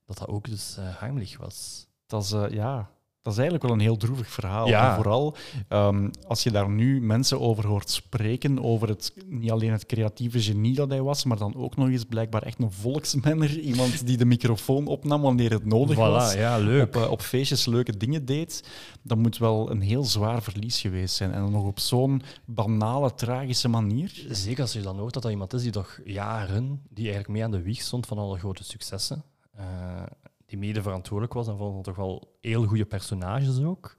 dat dat ook dus eh Heimlich was. Dat is, eh, ja, dat is eigenlijk wel een heel droevig verhaal. Ja. En vooral ehm, als je daar nu mensen over hoort spreken, over het, niet alleen het creatieve genie dat hij was, maar dan ook nog eens blijkbaar echt een volksmenner. Iemand die de microfoon opnam wanneer het nodig was. ja, leuk. Op, eh, op feestjes leuke dingen deed. Dat moet wel een heel zwaar verlies geweest zijn. En dan nog op zo'n banale, tragische manier. Zeker als je dan hoort dat dat iemand is die toch jaren, die eigenlijk mee aan de wieg stond van alle grote successen, eh, die mede verantwoordelijk was en van toch wel heel goede personages ook.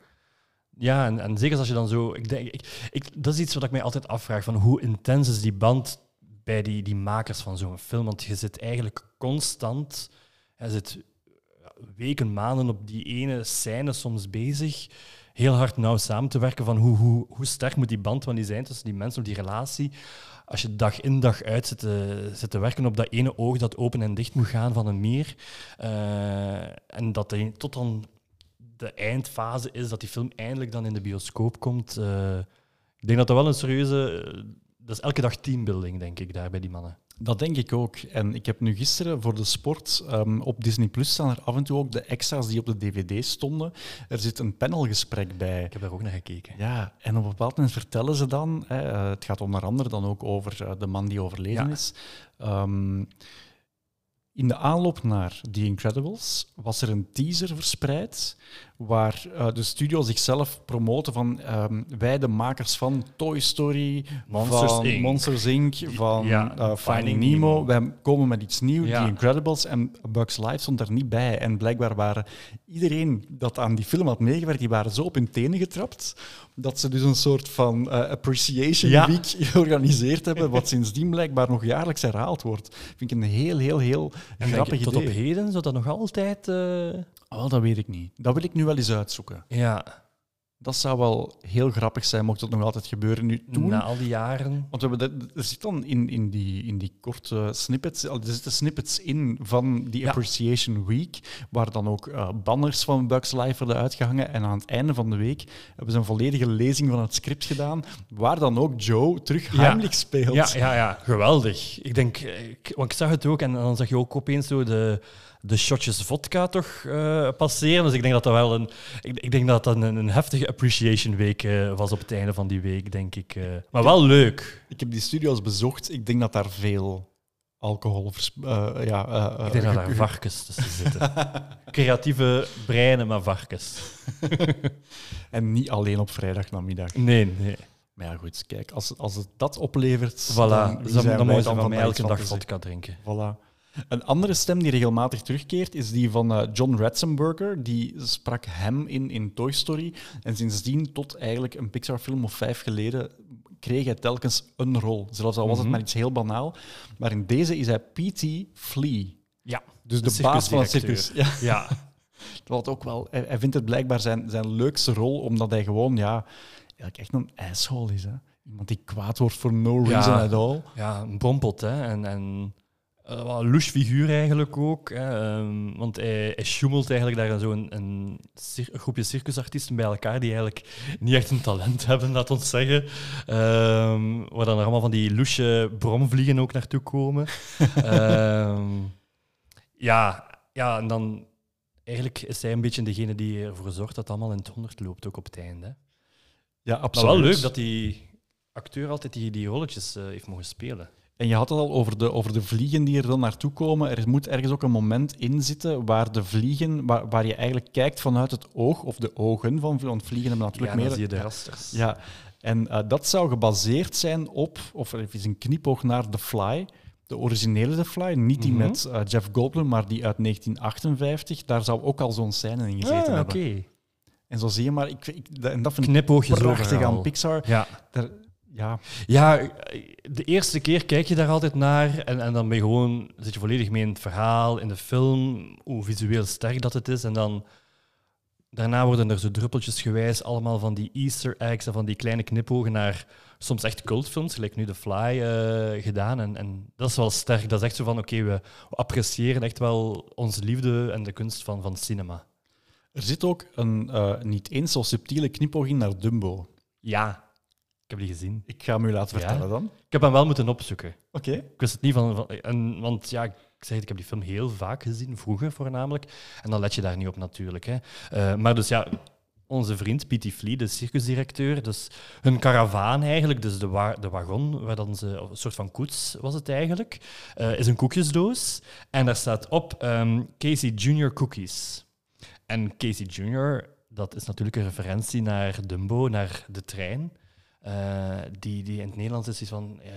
Ja, en, en zeker als je dan zo... Ik denk, ik, ik, dat is iets wat ik mij altijd afvraag, van hoe intens is die band bij die, die makers van zo'n film? Want je zit eigenlijk constant... Je zit weken, maanden op die ene scène soms bezig, heel hard nauw samen te werken van hoe, hoe, hoe sterk moet die band van die zijn tussen die mensen, op die relatie. Als je dag in dag uit zit te, zit te werken op dat ene oog dat open en dicht moet gaan van een meer. eh, en dat tot dan de eindfase is dat die film eindelijk dan in de bioscoop komt. eh, ik denk dat dat wel een serieuze... eh, dat is elke dag teambuilding, denk ik, daar bij die mannen. Dat denk ik ook. En ik heb nu gisteren voor de sport ehm, op Disney Plus staan er af en toe ook de extra's die op de DVD stonden. Er zit een panelgesprek bij. Ik heb daar ook naar gekeken. Ja, en op een bepaald moment vertellen ze dan, hè, eh, het gaat onder andere dan ook over eh, de man die overleden Ja. is. Ehm, in de aanloop naar The Incredibles was er een teaser verspreid waar eh, de studio zichzelf promoten van ehm, wij de makers van Toy Story, Monsters, van Inc. Monsters Inc., van Ja, eh, Finding Nemo. Nemo. Wij komen met iets nieuws, Ja. The Incredibles, en Bugs Life stond daar niet bij. En blijkbaar waren iedereen dat aan die film had meegewerkt, die waren zo op hun tenen getrapt, dat ze dus een soort van eh, Appreciation Ja. Week <laughs> georganiseerd hebben, wat sindsdien blijkbaar nog jaarlijks herhaald wordt. Vind ik een heel, heel, heel En grappig je, tot idee. op heden zou dat nog altijd... Oh, dat weet ik niet. Dat wil ik nu wel eens uitzoeken. Ja, Dat zou wel heel grappig zijn, mocht dat nog altijd gebeuren. Nu, toen, na al die jaren. want we hebben dat- er zit dan in, in, die, in die korte snippets, er zitten snippets in van die Ja. Appreciation Week, waar dan ook eh, banners van Bugs Life worden uitgehangen. En aan het einde van de week hebben ze een volledige lezing van het script gedaan, waar dan ook Joe terug Ja. Speelt. Ja, ja, ja, geweldig. Ik denk, eh, ik, want ik zag het ook en dan zag je ook opeens zo de, de shotjes vodka toch eh, passeren. Dus ik denk dat dat wel een, ik, ik denk dat dat een, een heftige appreciation week eh, was op het einde van die week, denk ik. eh. Maar wel leuk. Ik heb die studio's bezocht. Ik denk dat daar veel alcohol... ja, Ik denk dat daar varkens tussen zitten. Creatieve breinen, maar varkens. <laughs> En niet alleen op vrijdagnamiddag. Nee, nee. Maar ja, goed, kijk, als, als het dat oplevert, Voilà, dan, wie dan, mogen ze van om mij daar elke dag vodka drinken. Voilà. Een andere stem die regelmatig terugkeert is die van eh, John Ratzenberger. Die sprak hem in in Toy Story. En sindsdien, tot eigenlijk een Pixar-film of vijf geleden, kreeg hij telkens een rol. Zelfs al was het Mhm. maar iets heel banaal. Maar in deze is hij P.T. Flea. Ja, Dus De de, baas van het circus. Ja. ja. <laughs> Wat ook wel, hij, vindt het blijkbaar zijn, zijn leukste rol, omdat hij gewoon ja, eigenlijk echt een asshole is. Hè? Iemand die kwaad wordt for no reason Ja. at all. ja een brompot, hè. En, en Uh, een figuur eigenlijk ook. Hè, um, want hij, hij sjoemelt eigenlijk daar zo'n een, een, groepje circusartiesten bij elkaar die eigenlijk niet echt een talent <laughs> hebben, laat ons zeggen. Um, waar dan allemaal van die louche bromvliegen ook naartoe komen. um, <laughs> ja, ja, en dan eigenlijk is hij een beetje degene die ervoor zorgt dat het allemaal in het honderd loopt, ook op het einde. Ja, absoluut. Maar wel leuk dat die acteur altijd die, die rolletjes uh, heeft mogen spelen. En je had het al over de, over de vliegen die er dan naartoe komen. Er moet ergens ook een moment in zitten waar de vliegen, waar, waar je eigenlijk kijkt vanuit het oog, of de ogen van want vliegen hebben natuurlijk ja, meer... zie je de rasters. Ja, en uh, dat zou gebaseerd zijn op, of er is een knipoog naar The Fly, de originele The Fly, niet die mm -hmm. met uh, Jeff Goldblum, maar die uit 1958. Daar zou ook al zo'n scène in gezeten ah, hebben. Okay. En zo zie je maar, ik, ik, en dat vind ik prachtig aan Pixar. Ja. Daar, ja. ja, de eerste keer kijk je daar altijd naar en, en dan ben je gewoon, zit je volledig mee in het verhaal, in de film, hoe visueel sterk dat het is. En dan daarna worden er zo druppeltjes gewijs allemaal van die easter eggs en van die kleine knipogen naar soms echt cultfilms, gelijk nu The Fly, uh, gedaan. En, en dat is wel sterk. Dat is echt zo van, oké, okay, we, we appreciëren echt wel onze liefde en de kunst van, van cinema. Er zit ook een uh, niet eens zo subtiele knipoog in naar Dumbo. Ja, ik heb die gezien. Ik ga hem u laten vertellen dan. Ik heb hem wel moeten opzoeken. Oké. Ik wist het niet van... van en, want ja, ik zeg ik heb die film heel vaak gezien, vroeger voornamelijk. En dan let je daar niet op natuurlijk. Hè. Uh, maar dus ja, onze vriend Pietie Flee, de circusdirecteur, dus hun karavaan eigenlijk, dus de, wa de wagon, waar dan ze, een soort van koets was het eigenlijk, uh, is een koekjesdoos. En daar staat op um, Casey Junior Cookies. En Casey Junior, dat is natuurlijk een referentie naar Dumbo, naar de trein. Uh, die, die in het Nederlands is van... Uh,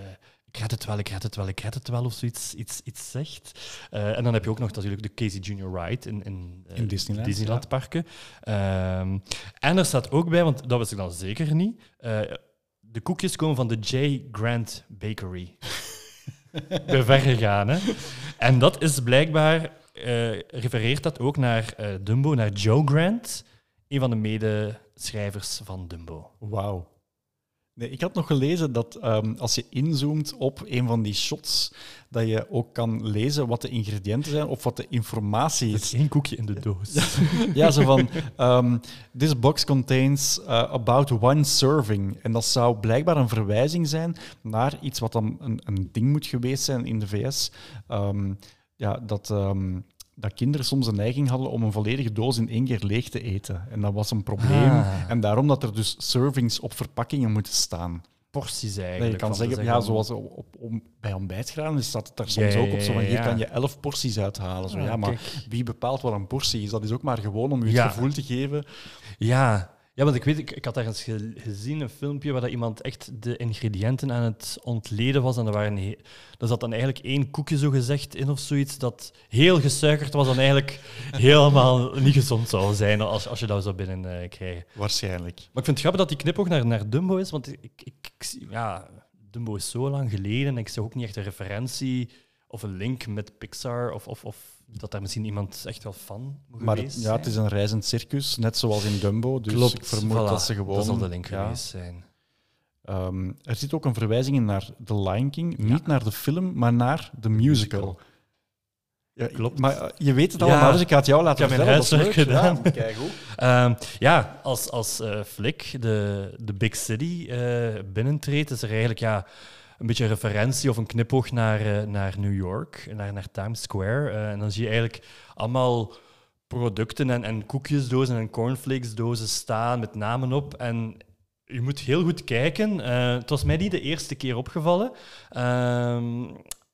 ik red het wel, ik red het wel, ik red het wel, of zoiets iets, iets zegt. Uh, en dan heb je ook nog natuurlijk de Casey Junior Ride in, in, in Disneyland, Disneyland parken. Um, en er staat ook bij, want dat wist ik dan zeker niet, de koekjes komen van de J. Grant Bakery. <laughs> ben ver gegaan, hè. En dat is blijkbaar, refereert dat ook naar Dumbo, naar Joe Grant, een van de medeschrijvers van Dumbo. Wauw. Nee, ik had nog gelezen dat um, als je inzoomt op een van die shots, dat je ook kan lezen wat de ingrediënten zijn of wat de informatie is. Geen koekje in de doos. ja, zo van, um, this box contains uh, about one serving. En dat zou blijkbaar een verwijzing zijn naar iets wat dan een, een ding moet geweest zijn in de VS. Um, ja, dat dat kinderen soms een neiging hadden om een volledige doos in één keer leeg te eten. En dat was een probleem. Ah. En daarom dat er dus servings op verpakkingen moeten staan. Porties eigenlijk. je kan zeggen, zeggen, ja, zoals op, bij ontbijtgranen staat het daar soms ja, ook op. Zo van, hier ja. kan je elf porties uithalen. Zo, Ah, ja, maar kijk. wie bepaalt wat een portie is? Dat is ook maar gewoon om je het gevoel te geven. Ja. Ja, want ik weet, ik, ik had ergens ge- gezien een filmpje waar dat iemand echt de ingrediënten aan het ontleden was. En er, waren he- er zat dan eigenlijk één koekje zo gezegd in of zoiets dat heel gesuikerd was en eigenlijk <laughs> helemaal niet gezond zou zijn als, als je dat zou binnen krijgen. Waarschijnlijk. Maar ik vind het grappig dat die knipoog naar, naar Dumbo is, want ik, ik, ja, Dumbo is zo lang geleden en ik zag ook niet echt een referentie of een link met Pixar of, of, of dat daar misschien iemand echt wel fan moet Maar geweest ja, het is een reizend circus, net zoals in Dumbo. Dus Klopt, ik vermoed voilà. dat ze gewoon... Dat zal de link ja, geweest zijn. Ehm, er zit ook een verwijzing in naar The Lion King. Niet naar de film, maar naar de musical. Ja, Klopt. Maar eh, je weet het Ja. allemaal, dus ik ga het jou laten Ik heb mijn vertellen. Huiswerk gedaan. <laughs> Ehm, ja, als, als eh Flick de, de Big City eh, binnentreedt, is er eigenlijk ja, een beetje referentie of een knipoog naar, eh, naar New York, naar, naar Times Square. Eh, en dan zie je eigenlijk allemaal producten en, en koekjesdozen en cornflakesdozen staan met namen op. En je moet heel goed kijken. Eh, het was mij niet de eerste keer opgevallen. Ehm,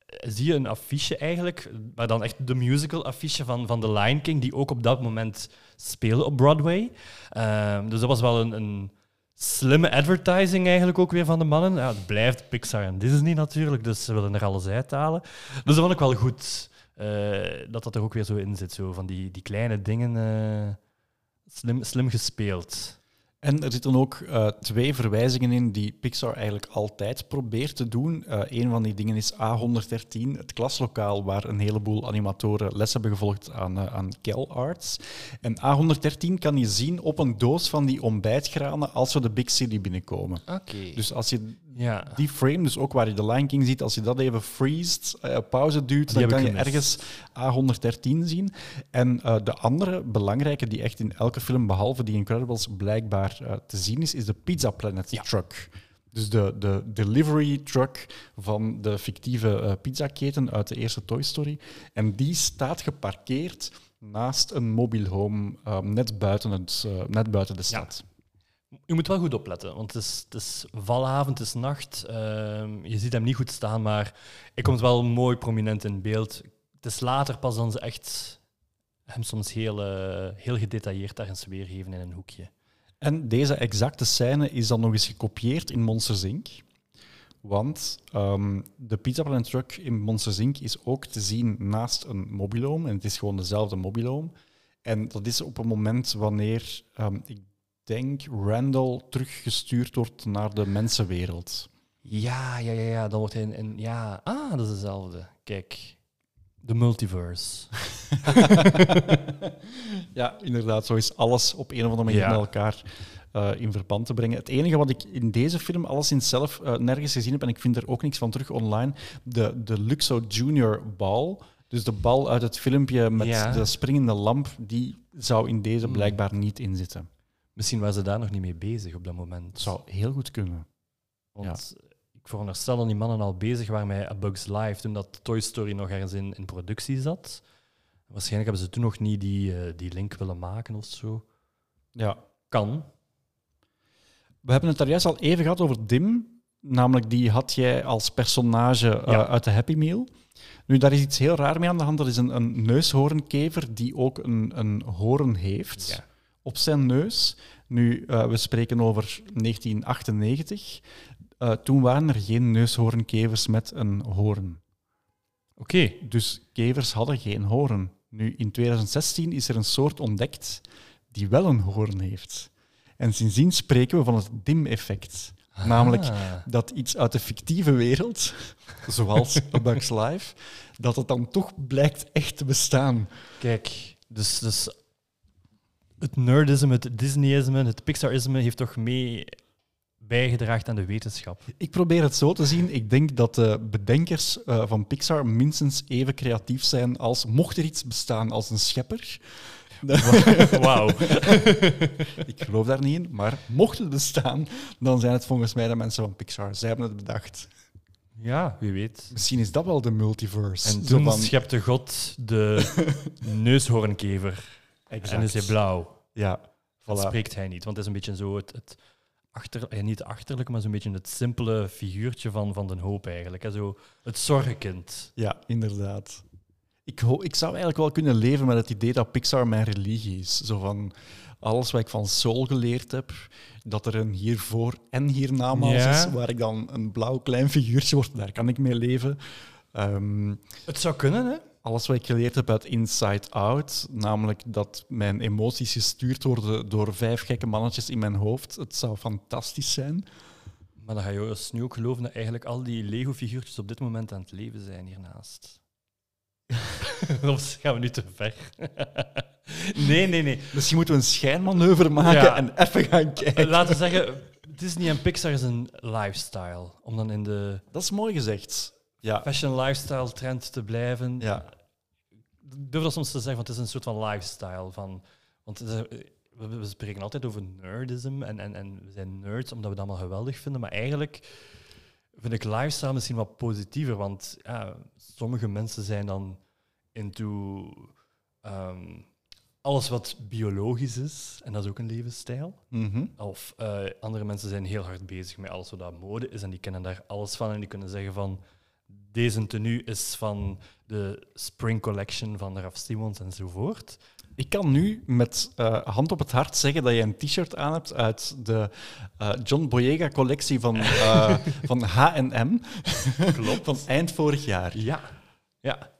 zie je een affiche eigenlijk, maar dan echt de musical affiche van, van The Lion King, die ook op dat moment speelde op Broadway. Ehm, dus dat was wel een, een slimme advertising eigenlijk ook weer van de mannen. Ja, het blijft Pixar en Disney natuurlijk, dus ze willen er alles uithalen. Dus dat vond ik wel goed, eh, dat dat er ook weer zo in zit, zo van die, die kleine dingen. eh, slim, slim gespeeld. En er zitten ook eh, twee verwijzingen in die Pixar eigenlijk altijd probeert te doen. Eh een van die dingen is A113, het klaslokaal waar een heleboel animatoren les hebben gevolgd aan, eh, aan Cal Arts. En A113 kan je zien op een doos van die ontbijtgranen als we de Big City binnenkomen. Oké. Dus als je Ja. Die frame, dus ook waar je de Lion King ziet, als je dat even freest, eh, pauze duwt, dan heb kan je gemist. ergens A113 zien. En eh, de andere belangrijke die echt in elke film, behalve die Incredibles, blijkbaar eh, te zien is, is de Pizza Planet Ja. truck. Dus de, de delivery truck van de fictieve pizzaketen uit de eerste Toy Story. En die staat geparkeerd naast een mobile home, net, buiten het, net buiten de stad. Je moet wel goed opletten, want het is, het is het is nacht. Ehm, je ziet hem niet goed staan, maar hij komt wel mooi prominent in beeld. Het is later pas dan ze echt hem soms heel, eh, heel gedetailleerd ergens weergeven in een hoekje. En deze exacte scène is dan nog eens gekopieerd in Monsters Inc. Want ehm, de Pizza Planet Truck in Monsters Inc. is ook te zien naast een mobiloom. En het is gewoon dezelfde mobiloom. En dat is op een moment wanneer, ehm, ik denk, Randall teruggestuurd wordt naar de mensenwereld. Ja, ja, ja, ja. Dan wordt hij in, in- Ja, ah, dat is dezelfde. Kijk, de multiverse. <laughs> Ja, inderdaad. Zo is alles op een of andere manier Ja. met elkaar eh, in verband te brengen. Het enige wat ik in deze film alleszins zelf eh, nergens gezien heb, en ik vind er ook niks van terug online, de, de Luxo Junior bal. Dus de bal uit het filmpje met Ja. de springende lamp, die zou in deze Hmm. blijkbaar niet in zitten. Misschien waren ze daar nog niet mee bezig op dat moment. Het zou heel goed kunnen. Want ik veronderstel dat die mannen al bezig waren met A Bug's Life toen dat Toy Story nog ergens in, in productie zat. Waarschijnlijk hebben ze toen nog niet die, eh, die link willen maken of zo. Ja. Kan. We hebben het daar juist al even gehad over Dim. Namelijk, die had jij als personage eh, Ja. uit de Happy Meal. Nu, daar is iets heel raar mee aan de hand. Dat is een, een neushoornkever die ook een, een hoorn heeft Ja. Op zijn neus. Nu, eh, we spreken over 1998. Eh, toen waren er geen neushoornkevers met een hoorn. Oké. Dus kevers hadden geen hoorn. Nu, in 2016 is er een soort ontdekt die wel een hoorn heeft. En sindsdien spreken we van het DIM-effect. Namelijk Ah. dat iets uit de fictieve wereld, <laughs> zoals <laughs> A Bug's Life, dat het dan toch blijkt echt te bestaan. Kijk, dus, dus het nerdisme, het Disneyisme, het Pixarisme heeft toch mee bijgedragen aan de wetenschap. Ik probeer het zo te zien. Ik denk dat de bedenkers eh, van Pixar minstens even creatief zijn als mocht er iets bestaan als een schepper. <laughs> Wauw. <laughs> Ik geloof daar niet in, maar mocht het bestaan, dan zijn het volgens mij de mensen van Pixar. Zij hebben het bedacht. Ja, wie weet. Misschien is dat wel de multiverse. En toen van- schepte God de <laughs> neushoornkever. Exact. En is hij blauw. Ja, Dat voilà. spreekt hij niet, want het is een beetje zo het, het achter, eh, niet het achterlijke, maar zo'n beetje het simpele figuurtje van, van de hoop eigenlijk. Hè. Zo het zorgenkind. Ja, inderdaad. Ik, ik zou eigenlijk wel kunnen leven met het idee dat Pixar mijn religie is. Zo van alles wat ik van Soul geleerd heb, dat er een hiervoor en hiernamaals Ja. is, waar ik dan een blauw klein figuurtje word, daar kan ik mee leven. Ehm, Het zou kunnen, hè? Alles wat ik geleerd heb uit Inside Out, namelijk dat mijn emoties gestuurd worden door vijf gekke mannetjes in mijn hoofd, het zou fantastisch zijn. Maar dan ga je dus nu ook geloven dat eigenlijk al die Lego-figuurtjes op dit moment aan het leven zijn hiernaast. <laughs> of gaan we nu te ver? <laughs> nee, nee, nee. Misschien moeten we een schijnmanoeuvre maken Ja. en even gaan kijken. Laten we zeggen, Disney en Pixar is een lifestyle. Om dan in de Dat is mooi gezegd. Ja, fashion lifestyle trend te blijven. ja. Ik durf dat soms te zeggen, want het is een soort van lifestyle. Van, want is- we, spreken altijd over nerdism en, en, en we zijn nerds omdat we dat allemaal geweldig vinden. Maar eigenlijk vind ik lifestyle misschien wat positiever, want ja, sommige mensen zijn dan into ehm, alles wat biologisch is en dat is ook een levensstijl. Mhm. Of eh, andere mensen zijn heel hard bezig met alles wat dat mode is en die kennen daar alles van en die kunnen zeggen van deze tenue is van de Spring Collection van Raf Simons enzovoort. Ik kan nu met eh, hand op het hart zeggen dat je een t-shirt aan hebt uit de eh, John Boyega collectie van, <laughs> eh, van H&M. Klopt. van eind vorig jaar. Ja. ja.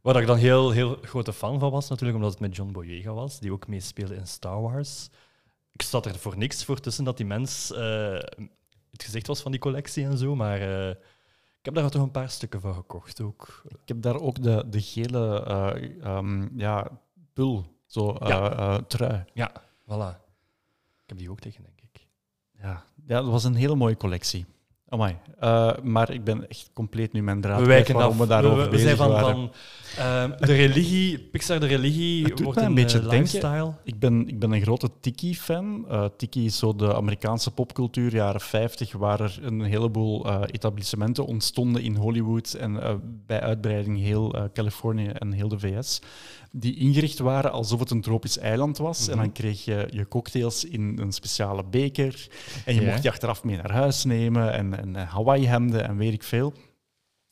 Waar ik dan heel, heel grote fan van was, natuurlijk, omdat het met John Boyega was, die ook meespeelde in Star Wars. Ik zat er voor niks voor tussen dat die mens het gezicht was van die collectie en zo, maar ik heb daar toch een paar stukken van gekocht ook. Ik heb daar ook de, de gele eh, ehm, ja, pul, zo eh, Ja. eh, trui. Ja, voilà. Ik heb die ook tegen, denk ik. Ja. ja, dat was een hele mooie collectie. Amai. Uh, maar ik ben echt compleet nu mijn draad we wijken af. we daarover we, bezig zijn van, van uh, de religie, Pixar de religie Het wordt een beetje denken- lifestyle. Ik ben, ik ben een grote Tiki-fan. Eh, Tiki is zo de Amerikaanse popcultuur, jaren 50, waar er een heleboel eh, etablissementen ontstonden in Hollywood en eh, bij uitbreiding heel eh, Californië en heel de VS, die ingericht waren alsof het een tropisch eiland was. En dan kreeg je je cocktails in een speciale beker en je Ja. mocht die achteraf mee naar huis nemen en, en eh, Hawaii-hemden en weet ik veel.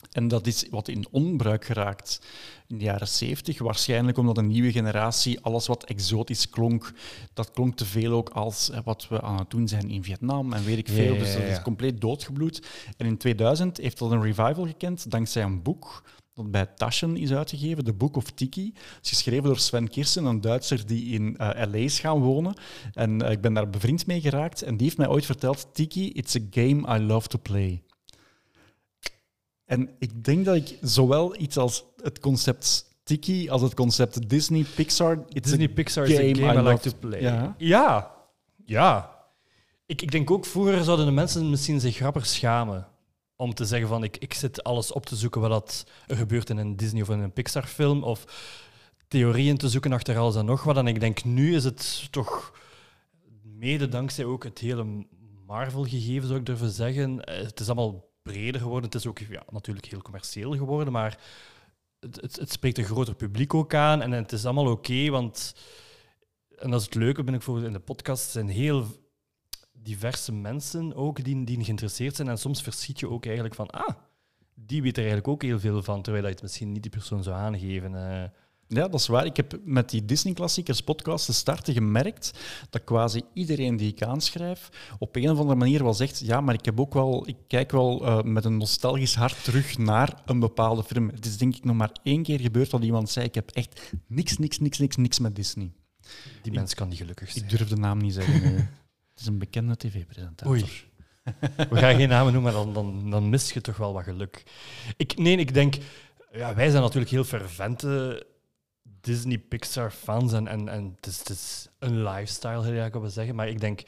En dat is wat in onbruik geraakt in de jaren 70. Waarschijnlijk omdat een nieuwe generatie alles wat exotisch klonk, dat klonk te veel ook als eh, wat we aan het doen zijn in Vietnam en weet ik Ja, veel. ja, Dus dat is compleet doodgebloed. En in 2000 heeft dat een revival gekend dankzij een boek dat bij Taschen is uitgegeven, The Book of Tiki. Het is geschreven door Sven Kirsten, een Duitser die in eh, LA is gaan wonen. En eh, ik ben daar bevriend mee geraakt. En die heeft mij ooit verteld, Tiki, it's a game I love to play. En ik denk dat ik zowel iets als het concept Tiki als het concept Disney, Pixar... It's Disney a Pixar is a game game I love to play. Ja. Ja. Ja. Ik, ik denk ook, vroeger zouden de mensen misschien zich grappig schamen om te zeggen van ik, ik zit alles op te zoeken wat er gebeurt in een Disney of in een Pixar film of theorieën te zoeken achter alles en nog wat. En ik denk nu is het toch mede dankzij ook het hele Marvel-gegeven, zou ik durven zeggen. Eh, Het is allemaal breder geworden. Het is ook ja, natuurlijk heel commercieel geworden, maar het, het, spreekt een groter publiek ook aan. En het is allemaal oké, want... En dat is het leuke, ben ik voor in de podcast, zijn heel diverse mensen ook die, die geïnteresseerd zijn. En soms verschiet je ook eigenlijk van, ah, die weet er eigenlijk ook heel veel van, terwijl je het misschien niet die persoon zou aangeven. eh. Ja, dat is waar. Ik heb met die Disney-klassiekers podcast te starten gemerkt dat quasi iedereen die ik aanschrijf op een of andere manier wel zegt ja, maar ik, heb ook wel, ik kijk wel eh, met een nostalgisch hart terug naar een bepaalde film. Het is denk ik nog maar één keer gebeurd dat iemand zei ik heb echt niks, niks, niks, niks, niks met Disney. Die mens kan niet gelukkig zijn. Ik durf de naam niet zeggen. nee. <laughs> Het is een bekende tv-presentator. Oei. We gaan geen namen noemen, maar dan, dan, dan mis je toch wel wat geluk. Ik, nee, ik denk... Ja, wij zijn natuurlijk heel fervente Disney-Pixar-fans en, en, en het, is, het is een lifestyle, heel erg we zeggen. Maar ik denk,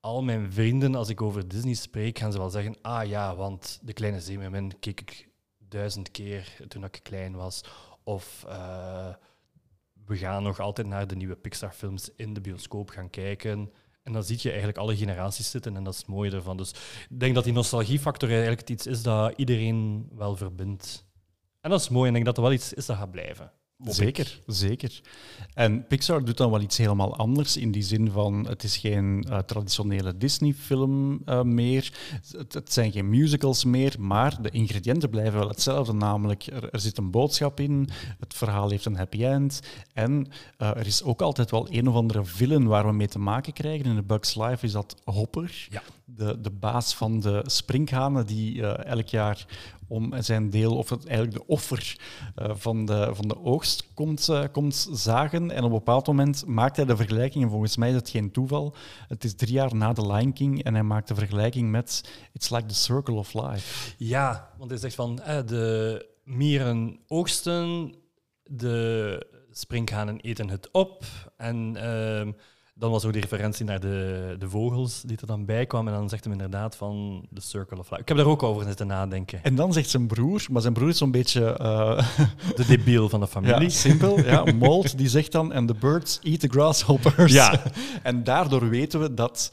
al mijn vrienden, als ik over Disney spreek, gaan ze wel zeggen, ah ja, want De Kleine Zeemermin keek ik duizend keer toen ik klein was. Of eh, we gaan nog altijd naar de nieuwe Pixar-films in de bioscoop gaan kijken. En dan zie je eigenlijk alle generaties zitten en dat is het mooie ervan. Dus ik denk dat die nostalgiefactor eigenlijk iets is dat iedereen wel verbindt. En dat is mooi en ik denk dat er wel iets is dat gaat blijven. Zeker, ik. zeker. En Pixar doet dan wel iets helemaal anders in die zin van het is geen eh, traditionele Disney-film eh, meer, het, het zijn geen musicals meer, maar de ingrediënten blijven wel hetzelfde. Namelijk, er, er zit een boodschap in, het verhaal heeft een happy end en eh, er is ook altijd wel een of andere villain waar we mee te maken krijgen. In de Bugs Life is dat Hopper, Ja. de, de baas van de sprinkhanen die elk jaar om zijn deel, of het, eigenlijk de offer eh, van, de, van de oogst komt, eh, komt zagen. En op een bepaald moment maakt hij de vergelijking, en volgens mij is het geen toeval, het is drie jaar na The Lion King en hij maakt de vergelijking met It's like the circle of life. Ja, want hij zegt van eh, de mieren oogsten, de sprinkhanen eten het op. En ehm, dan was ook de referentie naar de, de vogels die er dan bij kwamen. En dan zegt hij inderdaad van The Circle of Life. Ik heb daar ook over zitten nadenken. En dan zegt zijn broer, maar zijn broer is zo'n beetje eh, De debiel van de <laughs> familie. ja, simpel, ja, <laughs> Mold, die zegt dan, and the birds eat the grasshoppers. Ja. <laughs> en daardoor weten we dat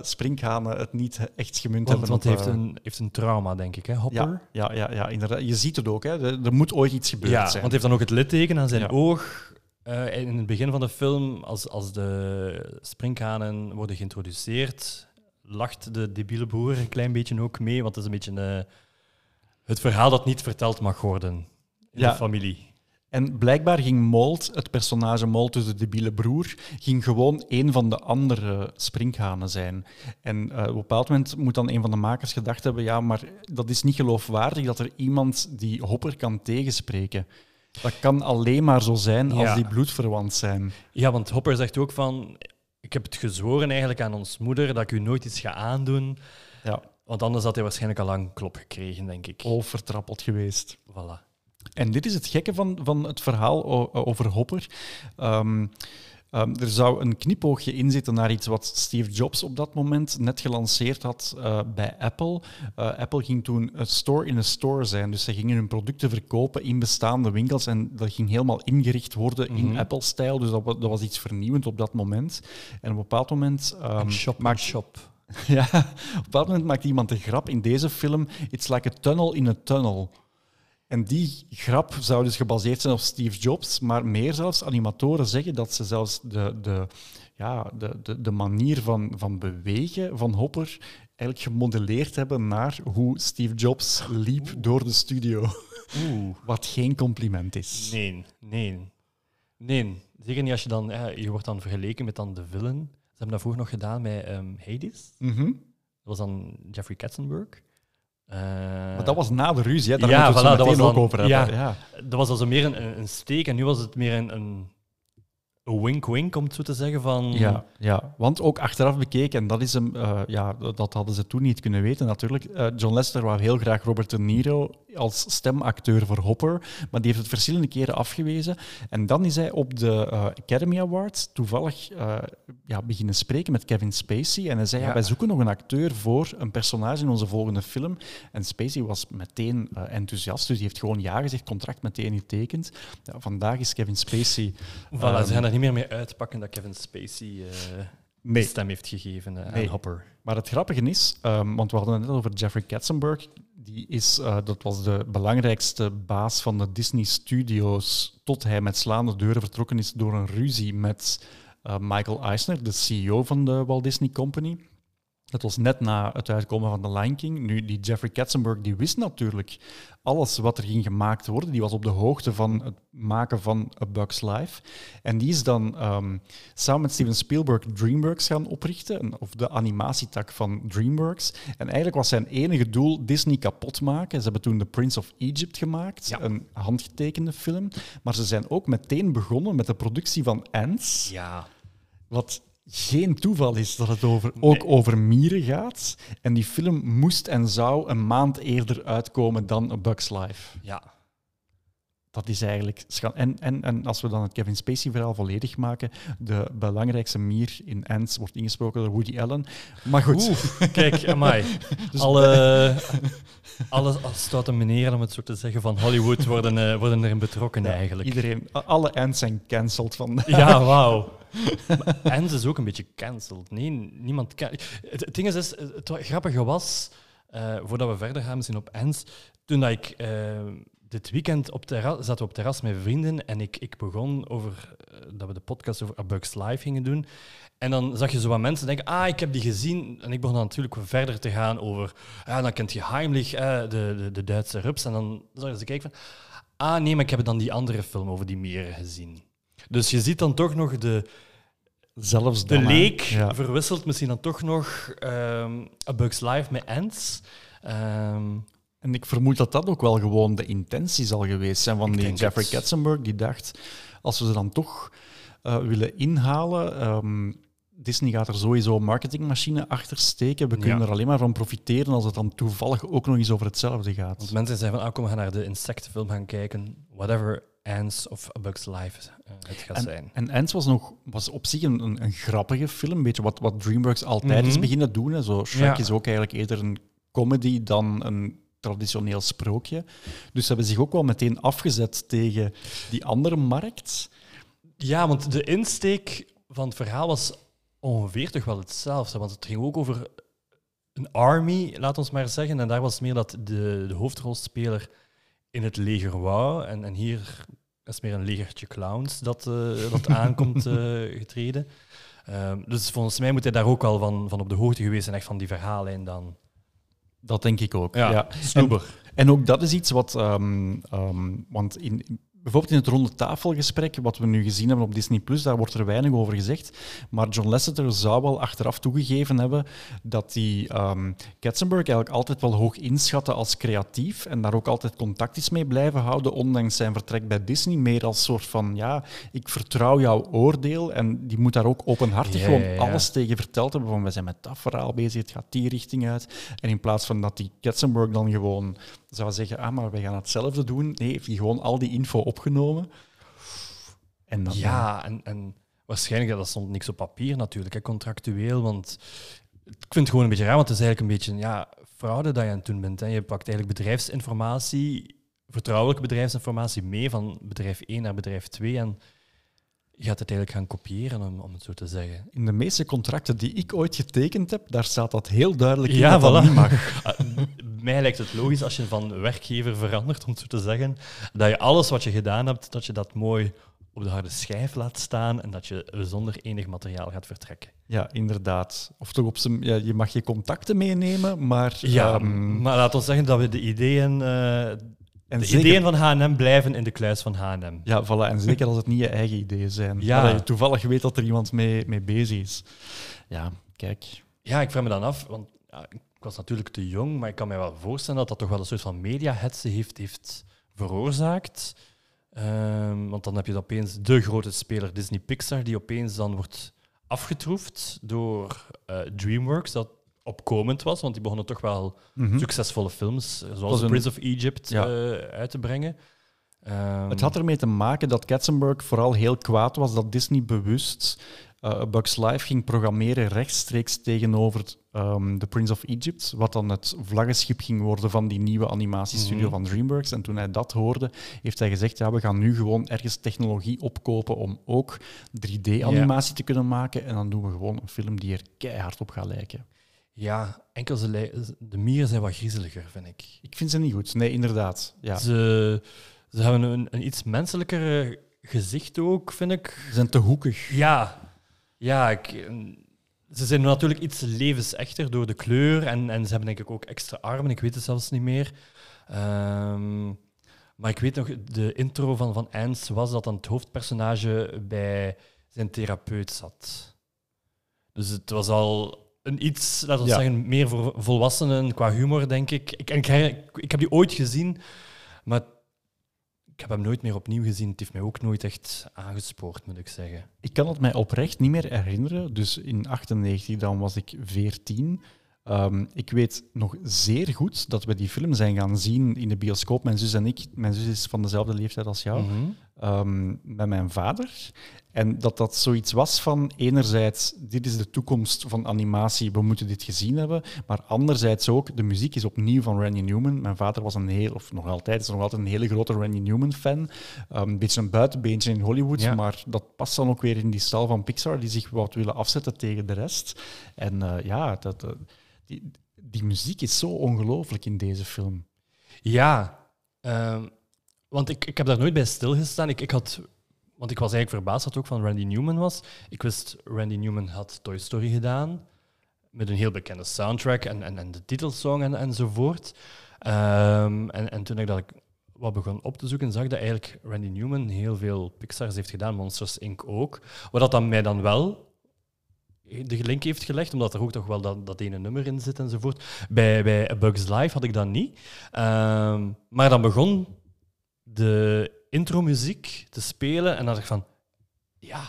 sprinkhanen het niet echt gemunt Want, hebben want op, hij heeft eh, een, heeft een trauma, denk ik, hè, Hopper? Ja, ja, ja, ja, inderdaad. Je ziet het ook. Hè. Er, er moet ooit iets gebeurd Ja, zijn. want hij heeft dan ook het litteken aan zijn oog. Eh, in het begin van de film, als, als de sprinkhanen worden geïntroduceerd, lacht de debiele broer een klein beetje ook mee, want het is een beetje eh, het verhaal dat niet verteld mag worden in Ja. de familie. En blijkbaar ging Mold, het personage Mold, dus de debiele broer, ging gewoon een van de andere sprinkhanen zijn. En eh, op een bepaald moment moet dan een van de makers gedacht hebben, ja, maar dat is niet geloofwaardig dat er iemand die Hopper kan tegenspreken. Dat kan alleen maar zo zijn als Ja. die bloedverwant zijn. Ja, want Hopper zegt ook van, ik heb het gezworen eigenlijk aan ons moeder dat ik u nooit iets ga aandoen, Ja, want anders had hij waarschijnlijk al lang klop gekregen, denk ik. al vertrappeld geweest. Voilà. En dit is het gekke van, van het verhaal over Hopper. Ehm, Ehm, er zou een knipoogje in zitten naar iets wat Steve Jobs op dat moment net gelanceerd had uh, bij Apple. Uh, Apple ging toen een store in een store zijn. Dus ze gingen hun producten verkopen in bestaande winkels en dat ging helemaal ingericht worden in Mhm. Apple-stijl. Dus dat, dat was iets vernieuwend op dat moment. En op een bepaald moment... En shop, maakt- shop. <laughs> ja, op een bepaald moment maakt iemand de grap in deze film: It's like a tunnel in a tunnel. En die grap zou dus gebaseerd zijn op Steve Jobs, maar meer zelfs animatoren zeggen dat ze zelfs de, de, ja, de, de, de manier van, van bewegen van Hopper eigenlijk gemodelleerd hebben naar hoe Steve Jobs liep door de studio. Oeh. <laughs> Wat geen compliment is. Nee, nee. Nee. Zeker niet als je dan... Ja, je wordt dan vergeleken met dan de villain. Ze hebben dat vroeger nog gedaan met ehm, Hades. Mhm. Dat was dan Jeffrey Katzenberg. Eh, Maar dat was na de ruzie, hè? daar Ja, moeten we voilà, het zo meteen ook over hebben. ja. Ja. dat was also meer een, een een steek en nu was het meer een, een, een wink-wink, om het zo te zeggen. Van, Ja, ja, want ook achteraf bekeken, en dat, is hem, eh, ja, dat hadden ze toen niet kunnen weten natuurlijk. eh, John Lester wou heel graag Robert De Niro als stemacteur voor Hopper, maar die heeft het verschillende keren afgewezen. En dan is hij op de eh, Academy Awards toevallig eh, ja, beginnen spreken met Kevin Spacey. En hij zei, ja. Ja. wij zoeken nog een acteur voor een personage in onze volgende film. En Spacey was meteen enthousiast, dus die heeft gewoon ja gezegd, contract meteen getekend. Ja, vandaag is Kevin Spacey... Voilà, ehm, ze gaan er niet meer mee uitpakken dat Kevin Spacey Nee. stem heeft gegeven eh, Nee. aan Hopper. Maar het grappige is, ehm, want we hadden het net over Jeffrey Katzenberg, die is, eh, dat was de belangrijkste baas van de Disney Studios tot hij met slaande deuren vertrokken is door een ruzie met Michael Eisner, de CEO van de Walt Disney Company. Dat was net na het uitkomen van The Lion King. Nu, die Jeffrey Katzenberg die wist natuurlijk alles wat er ging gemaakt worden. Die was op de hoogte van het maken van A Bug's Life. En die is dan ehm, samen met Steven Spielberg DreamWorks gaan oprichten, of de animatietak van DreamWorks. En eigenlijk was zijn enige doel Disney kapot maken. Ze hebben toen The Prince of Egypt gemaakt, Ja. een handgetekende film. Maar ze zijn ook meteen begonnen met de productie van Ants. Ja. Wat geen toeval is dat het over, ook over mieren gaat. En die film moest en zou een maand eerder uitkomen dan A Bug's Life. Ja. Dat is eigenlijk... En, en, en als we dan het Kevin Spacey-verhaal volledig maken, de belangrijkste mier in Ants wordt ingesproken door Woody Allen. Maar goed, Oeh, <laughs> kijk, amai. Dus- alle, alle stoute meneren, om het zo te zeggen, van Hollywood worden, eh, worden erin betrokken ja, eigenlijk. iedereen, alle Ants zijn cancelled van... Ja, wauw. Maar Ends is ook een beetje cancelled. Nee, niemand kan. Het, ding is, het grappige was, eh, voordat we verder gaan misschien op Ends, toen dat ik eh, dit weekend op terras, zaten we op terras met vrienden en ik, ik begon over eh, dat we de podcast over A Bug's Life gingen doen. En dan zag je zo wat mensen denken, ah, ik heb die gezien. En ik begon dan natuurlijk verder te gaan over, ja, dan kent je Heimlich, de, de, de Duitse rups. En dan zag ze kijken van, ah nee, maar ik heb dan die andere film over die meren gezien. Dus je ziet dan toch nog de, Zelfs de leek Ja. verwisselt misschien dan toch nog ehm A Bug's Life met Ants. Ehm, En ik vermoed dat dat ook wel gewoon de intentie zal geweest zijn van die Jeffrey het. Katzenberg, die dacht, als we ze dan toch eh, willen inhalen, ehm, Disney gaat er sowieso een marketingmachine achter steken. We kunnen Ja. er alleen maar van profiteren als het dan toevallig ook nog eens over hetzelfde gaat. want mensen zeggen van, ah, kom, we gaan naar de insectenfilm gaan kijken. Whatever Ants of A Bug's Life eh, het gaat zijn. En Ants was, nog, was op zich een, een, een grappige film, een beetje wat, wat DreamWorks altijd is Mhm. beginnen doen. Hè. Zo, Shrek Ja. is ook eigenlijk eerder een comedy dan een traditioneel sprookje. Dus ze hebben zich ook wel meteen afgezet tegen die andere markt. Ja, want de insteek van het verhaal was ongeveer toch wel hetzelfde. Want het ging ook over een army, laat ons maar zeggen. En daar was het meer dat de, de hoofdrolspeler in het leger wou. En, en hier is meer een legertje clowns dat, eh, dat <laughs> aankomt eh, getreden. Ehm, dus volgens mij moet hij daar ook wel van, van op de hoogte geweest zijn, echt van die verhaallijn dan. Dat denk ik ook. Ja, Ja. snoeber. En ook dat is iets wat, ehm, ehm, want in, bijvoorbeeld in het ronde tafelgesprek, wat we nu gezien hebben op Disney Plus, daar wordt er weinig over gezegd. Maar John Lasseter zou wel achteraf toegegeven hebben dat hij ehm Katzenberg eigenlijk altijd wel hoog inschatte als creatief en daar ook altijd contact is mee blijven houden, ondanks zijn vertrek bij Disney. Meer als soort van, ja, ik vertrouw jouw oordeel en die moet daar ook openhartig Ja, gewoon ja, ja. alles tegen verteld hebben van, we zijn met dat verhaal bezig, het gaat die richting uit. En in plaats van dat die Katzenberg dan gewoon zou zeggen, ah, maar wij gaan hetzelfde doen. Nee, heeft hij gewoon al die info opgenomen. En dan, Ja, en, en waarschijnlijk, dat stond niks op papier natuurlijk, hè, contractueel, want ik vind het gewoon een beetje raar, want het is eigenlijk een beetje ja, fraude dat je aan het doen bent. Hè. Je pakt eigenlijk bedrijfsinformatie, vertrouwelijke bedrijfsinformatie mee van bedrijf 1 naar bedrijf 2 en je gaat het eigenlijk gaan kopiëren, om, om het zo te zeggen. In de meeste contracten die ik ooit getekend heb, daar staat dat heel duidelijk in Ja, dat niet mag. <laughs> Ah, Mij lijkt het logisch als je van werkgever verandert, om het zo te zeggen, dat je alles wat je gedaan hebt, dat je dat mooi op de harde schijf laat staan en dat je zonder enig materiaal gaat vertrekken. Ja, inderdaad. Of toch op zijn, ja, je mag je contacten meenemen, maar... Ja, ehm, maar laat ons zeggen dat we de ideeën, eh, en de zeker- ideeën van H&M blijven in de kluis van H&M. Ja, voilà. En zeker als het niet je eigen ideeën zijn. Ja. Dat je toevallig weet dat er iemand mee, mee bezig is. Ja, kijk. Ja, ik vraag me dan af, want ja, ik was natuurlijk te jong, maar ik kan me wel voorstellen dat dat toch wel een soort van mediahetsen heeft, heeft veroorzaakt. Ehm, want dan heb je opeens de grote speler Disney Pixar, die opeens dan wordt afgetroefd door eh, DreamWorks, dat opkomend was, want die begonnen toch wel Mhm. succesvolle films, eh, zoals een- Prince of Egypt, Ja. eh, uit te brengen. Ehm, Het had ermee te maken dat Katzenberg vooral heel kwaad was dat Disney bewust eh A Bugs Life ging programmeren rechtstreeks tegenover ehm The Prince of Egypt, wat dan het vlaggenschip ging worden van die nieuwe animatiestudio Mhm. van DreamWorks. En toen hij dat hoorde, heeft hij gezegd, ja, we gaan nu gewoon ergens technologie opkopen om ook 3D-animatie te kunnen maken. En dan doen we gewoon een film die er keihard op gaat lijken. Ja, enkel ze de mieren zijn wat griezeliger, vind ik. Ik vind ze niet goed. Nee, inderdaad. Ja. Ze Ze, ze hebben een, een iets menselijker gezicht ook, vind ik. zijn te hoekig. Ja, ja ik, eh, ze zijn natuurlijk iets levensechter door de kleur en, en ze hebben denk ik ook extra armen, ik weet het zelfs niet meer. Ehm, maar ik weet nog, de intro van, van Ernst was dat dan het hoofdpersonage bij zijn therapeut zat. Dus het was al een iets, laten we Ja. zeggen, meer voor volwassenen qua humor, denk ik. Ik, ik, ik heb die ooit gezien, maar ik heb hem nooit meer opnieuw gezien. Het heeft mij ook nooit echt aangespoord, moet ik zeggen. Ik kan het mij oprecht niet meer herinneren. Dus in 98, dan was ik 14. Ehm, ik weet nog zeer goed dat we die film zijn gaan zien in de bioscoop. Mijn zus en ik. Mijn zus is van dezelfde leeftijd als jou. Mhm. ehm, met mijn vader. En dat dat zoiets was van enerzijds, dit is de toekomst van animatie, we moeten dit gezien hebben. Maar anderzijds ook, de muziek is opnieuw van Randy Newman. Mijn vader was een heel, of nog altijd, is nog altijd een hele grote Randy Newman-fan. Ehm, een beetje een buitenbeentje in Hollywood, Ja. maar dat past dan ook weer in die stijl van Pixar, die zich wat willen afzetten tegen de rest. En eh, ja, dat, eh, die, muziek is zo ongelooflijk in deze film. Ja, ehm, want ik, ik heb daar nooit bij stilgestaan. Ik, ik had, want ik was eigenlijk verbaasd dat het ook van Randy Newman was. Ik wist, Randy Newman had Toy Story gedaan, met een heel bekende soundtrack en, en, en de titelsong en, enzovoort. Ehm, en, en toen ik dat wat begon op te zoeken, zag dat eigenlijk Randy Newman heel veel Pixar's heeft gedaan, Monsters Inc. ook. Wat dat dan mij dan wel de link heeft gelegd, omdat er ook toch wel dat, dat ene nummer in zit enzovoort. Bij, bij A Bug's Life had ik dat niet. Ehm, maar dan begon de intro-muziek te spelen en dan dacht ik van, ja,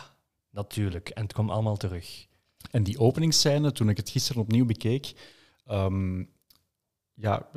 natuurlijk. En het kwam allemaal terug. En die openingsscène, toen ik het gisteren opnieuw bekeek, ehm, ja,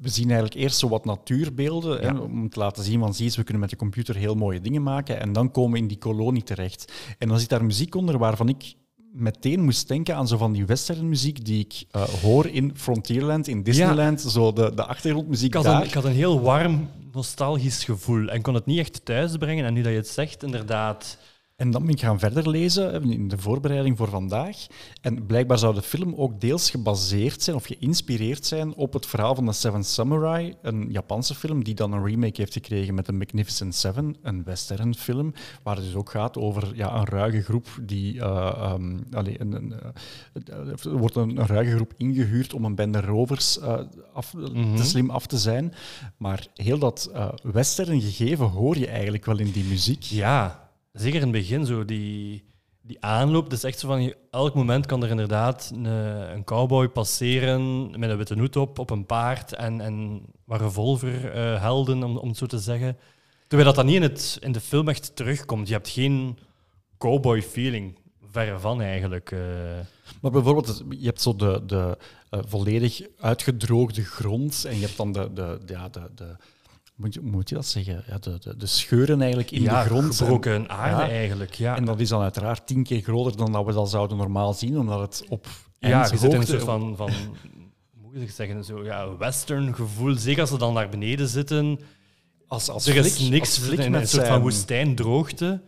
we, zien eigenlijk eerst zo wat natuurbeelden hè, om te laten zien van zie eens, we kunnen met de computer heel mooie dingen maken en dan komen we in die kolonie terecht. En dan zit daar muziek onder waarvan ik meteen moest denken aan zo van die westernmuziek die ik eh, hoor in Frontierland, in Disneyland, zo de, de achtergrondmuziek Ik had, daar. een, ik had een heel warm, nostalgisch gevoel en kon het niet echt thuis brengen. En nu dat je het zegt, inderdaad... En dan ben ik gaan verder lezen in de voorbereiding voor vandaag. En blijkbaar zou de film ook deels gebaseerd zijn of geïnspireerd zijn op het verhaal van The Seven Samurai, een Japanse film die dan een remake heeft gekregen met The Magnificent Seven, een western film, waar het dus ook gaat over ja, een ruige groep die... eh, ehm, allee, een, een, eh, er wordt een, een ruige groep ingehuurd om een bende rovers eh, af, Mhm. te slim af te zijn. Maar heel dat western gegeven hoor je eigenlijk wel in die muziek. Ja, zeker in het begin, zo die, die aanloop. Dus echt zo van, elk moment kan er inderdaad een, een cowboy passeren met een witte hoed op, op een paard en, en wat revolverhelden, om, om het zo te zeggen. Terwijl dat dan niet in, het, in de film echt terugkomt. Je hebt geen cowboy-feeling. Verre van eigenlijk. eh. Maar bijvoorbeeld, je hebt zo de, de eh, volledig uitgedroogde grond en je hebt dan de, de, ja, de, de, moet je, moet je dat zeggen? Ja, de, de, de scheuren eigenlijk in ja, de grond. gebroken aarde Ja. eigenlijk. Ja. En dat is dan uiteraard tien keer groter dan dat we dat zouden normaal zien, omdat het op Ja, je zit in een soort van, van moet ik zeggen, zo, ja, western gevoel. Zeker als ze dan naar beneden zitten. Als, als er is Flik- niks, als Flik in een met soort van woestijndroogte.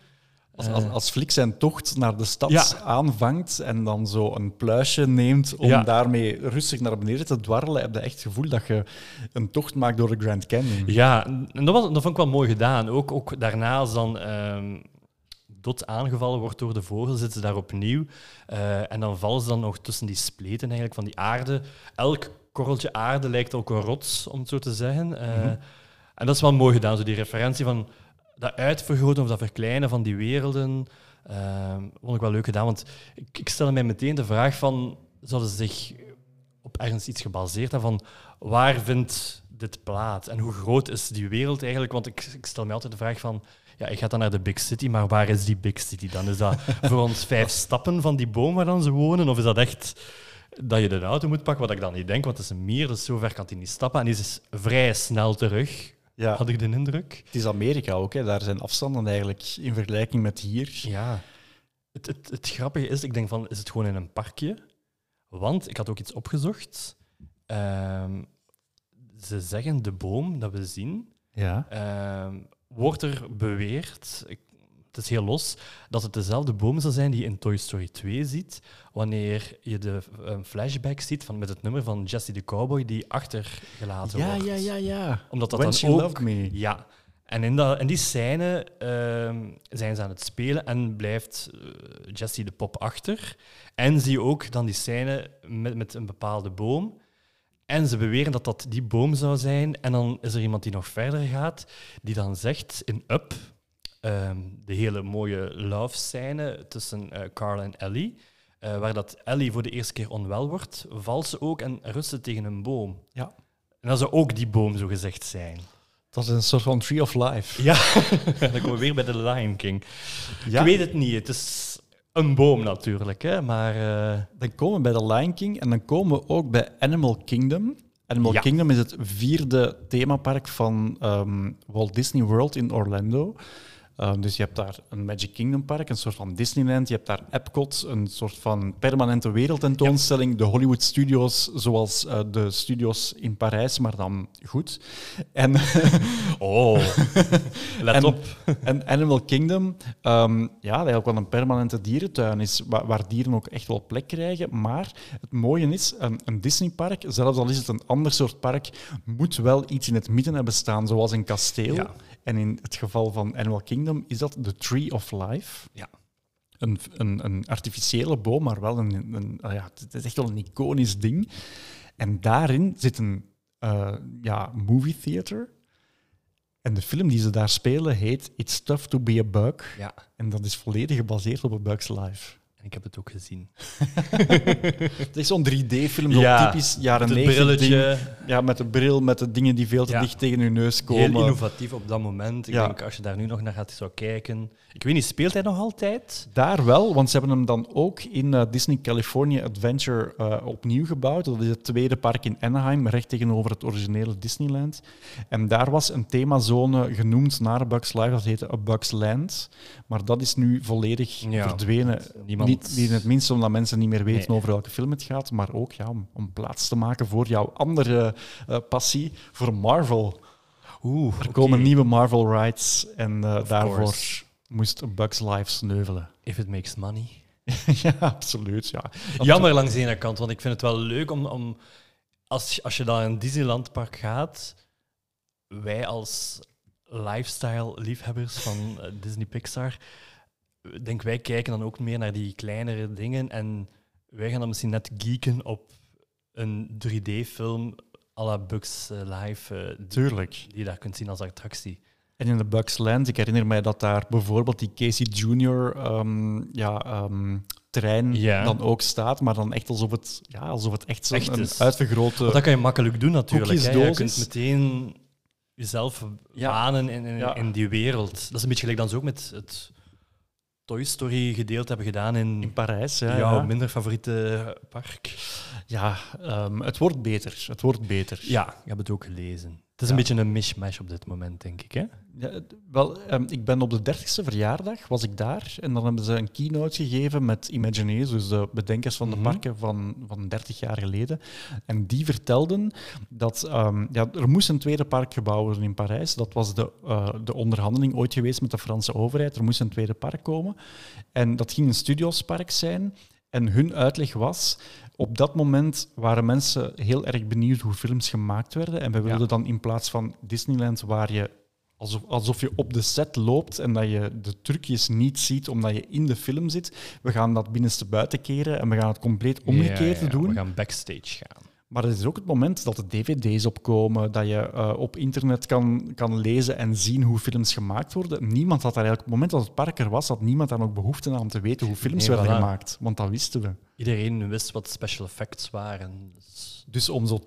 Als, als, als Flik zijn tocht naar de stad Ja. aanvangt en dan zo een pluisje neemt om Ja. daarmee rustig naar beneden te dwarrelen, heb je echt het gevoel dat je een tocht maakt door de Grand Canyon. Ja, en dat, was, dat vond ik wel mooi gedaan. Ook, ook daarna, als dan ehm, Dot aangevallen wordt door de vogel, zitten ze daar opnieuw. Eh, en dan vallen ze dan nog tussen die spleten eigenlijk van die aarde. Elk korreltje aarde lijkt ook een rots, om het zo te zeggen. Eh, Mhm. En dat is wel mooi gedaan, zo die referentie van dat uitvergroten of dat verkleinen van die werelden. ehm, vond ik wel leuk gedaan, want ik, ik stel mij meteen de vraag van, zouden ze zich op ergens iets gebaseerd hebben van waar vindt dit plaats en hoe groot is die wereld eigenlijk? Want ik, ik stel me altijd de vraag van, ja, ik ga dan naar de big city, maar waar is die big city dan? Is dat <laughs> voor ons vijf stappen van die boom waar dan ze wonen? Of is dat echt dat je de auto moet pakken, wat ik dan niet denk, want het is een meer, dus zo ver kan hij niet stappen. En die is vrij snel terug, Ja, had ik de indruk. het is Amerika ook, hè. daar zijn afstanden eigenlijk in vergelijking met hier. Ja. Het, het, het grappige is, ik denk van, is het gewoon in een parkje? Want ik had ook iets opgezocht. Ehm, ze zeggen de boom dat we zien, Ja. ehm, wordt er beweerd, ik- het is heel los, dat het dezelfde boom zal zijn die je in Toy Story 2 ziet, wanneer je de eh, flashback ziet van, met het nummer van Jesse the Cowboy die achtergelaten Ja, wordt. ja, ja, ja. Omdat dat When dan ook- Loved Me. Ja. En in, dat, in die scène ehm, zijn ze aan het spelen en blijft eh, Jesse de pop achter. En zie je ook dan die scène met, met een bepaalde boom. En ze beweren dat dat die boom zou zijn. En dan is er iemand die nog verder gaat, die dan zegt in Up, ehm, de hele mooie love scène tussen eh, Carl en Ellie, eh, waar dat Ellie voor de eerste keer onwel wordt, valt ze ook en rust ze tegen een boom. Ja. En dat zou ook die boom zo gezegd zijn. Dat is een soort van Tree of Life. Ja, <laughs> dan komen we weer bij de Lion King. Ja. Ik weet het niet. Het is een boom natuurlijk, hè, maar eh, Dan komen we bij The Lion King en dan komen we ook bij Animal Kingdom. Animal Ja. Kingdom is het vierde themapark van ehm, Walt Disney World in Orlando. Ehm, dus je hebt daar een Magic Kingdom park, een soort van Disneyland. Je hebt daar Epcot, een soort van permanente wereldtentoonstelling. De Hollywood Studios, zoals eh, de studios in Parijs, maar dan goed. En <laughs> oh, let En- op. En Animal Kingdom, ehm, ja, dat eigenlijk wel een permanente dierentuin is, waar, waar dieren ook echt wel plek krijgen. Maar het mooie is, een, een Disneypark, zelfs al is het een ander soort park, moet wel iets in het midden hebben staan, zoals een kasteel. Ja. En in het geval van Animal Kingdom is dat de Tree of Life. Ja. Een, een, een artificiële boom, maar wel een, een, ah ja, het is echt wel een iconisch ding. En daarin zit een eh, ja, movie theater. En de film die ze daar spelen heet It's Tough to Be a Bug. Ja, En dat is volledig gebaseerd op A Bug's Life. En ik heb het ook gezien. <laughs> Het is zo'n 3D-film, zo Ja, typisch jaren Het 90 ding. brilletje, Ja, met de bril, met de dingen die veel te Ja. dicht tegen je neus heel komen. innovatief op dat moment. Ik Ja. denk, als je daar nu nog naar gaat zou kijken... Ik weet niet, speelt hij nog altijd? Daar wel, want ze hebben hem dan ook in eh, Disney California Adventure eh, opnieuw gebouwd. Dat is het tweede park in Anaheim, recht tegenover het originele Disneyland. En daar was een themazone genoemd naar Bugs Life, dat heette A Bugs Land. Maar dat is nu volledig Ja. verdwenen. Niemand... Niet, niet in het minste omdat mensen niet meer weten Nee. over welke film het gaat, maar ook ja, om, om plaats te maken voor jouw andere eh, passie, voor Marvel. Oeh, Er komen nieuwe Marvel rides en eh, daarvoor course. moest Bugs Life sneuvelen. If it makes money. <laughs> ja, absoluut. Ja. Jammer langs de ene kant, want ik vind het wel leuk om, om als, als je dan in een Disneylandpark gaat, wij als lifestyle-liefhebbers van eh, Disney Pixar, denk wij kijken dan ook meer naar die kleinere dingen en wij gaan dan misschien net geeken op een 3D-film à la Bugs eh, Live, eh, Tuurlijk. die je daar kunt zien als attractie. En in de Bugs Land, ik herinner mij dat daar bijvoorbeeld die Casey Jr. ja, ehm, trein Ja. dan ook staat, maar dan echt alsof het, ja, alsof het echt zo'n uitvergrote... Want dat kan je makkelijk doen natuurlijk. Hè. Je kunt meteen jezelf Ja. banen in, in, Ja. in die wereld. Dat is een beetje gelijk dan ze ook met het Toy Story gedeelte hebben gedaan in, in Parijs, ja. jouw ja. minder favoriete park. Ja, ehm, het wordt beter. Het wordt beter. Ja, ik heb het ook gelezen. Het is een beetje een mishmash op dit moment, denk ik. Hè? Wel, ehm, ik ben op de 30ste verjaardag, was ik daar. En dan hebben ze een keynote gegeven met Imagineers, dus de bedenkers van de Mhm. parken van, van 30 jaar geleden. En die vertelden dat ehm, ja, er moest een tweede park gebouwd worden in Parijs. Dat was de, eh, de onderhandeling ooit geweest met de Franse overheid. Er moest een tweede park komen. En dat ging een studiospark zijn. En hun uitleg was, op dat moment waren mensen heel erg benieuwd hoe films gemaakt werden. En we wilden Ja. dan in plaats van Disneyland, waar je alsof, alsof je op de set loopt en dat je de trucjes niet ziet omdat je in de film zit, we gaan dat binnenste buiten keren en we gaan het compleet omgekeerd Ja, ja, doen. We gaan backstage gaan. Maar het is ook het moment dat de dvd's opkomen, dat je eh, op internet kan, kan lezen en zien hoe films gemaakt worden. Niemand had daar eigenlijk, op het moment dat het park er was, had niemand daar ook behoefte aan om te weten hoe films Nee, werden voilà. gemaakt. Want dat wisten we. Iedereen wist wat special effects waren. Dus- Dus om zo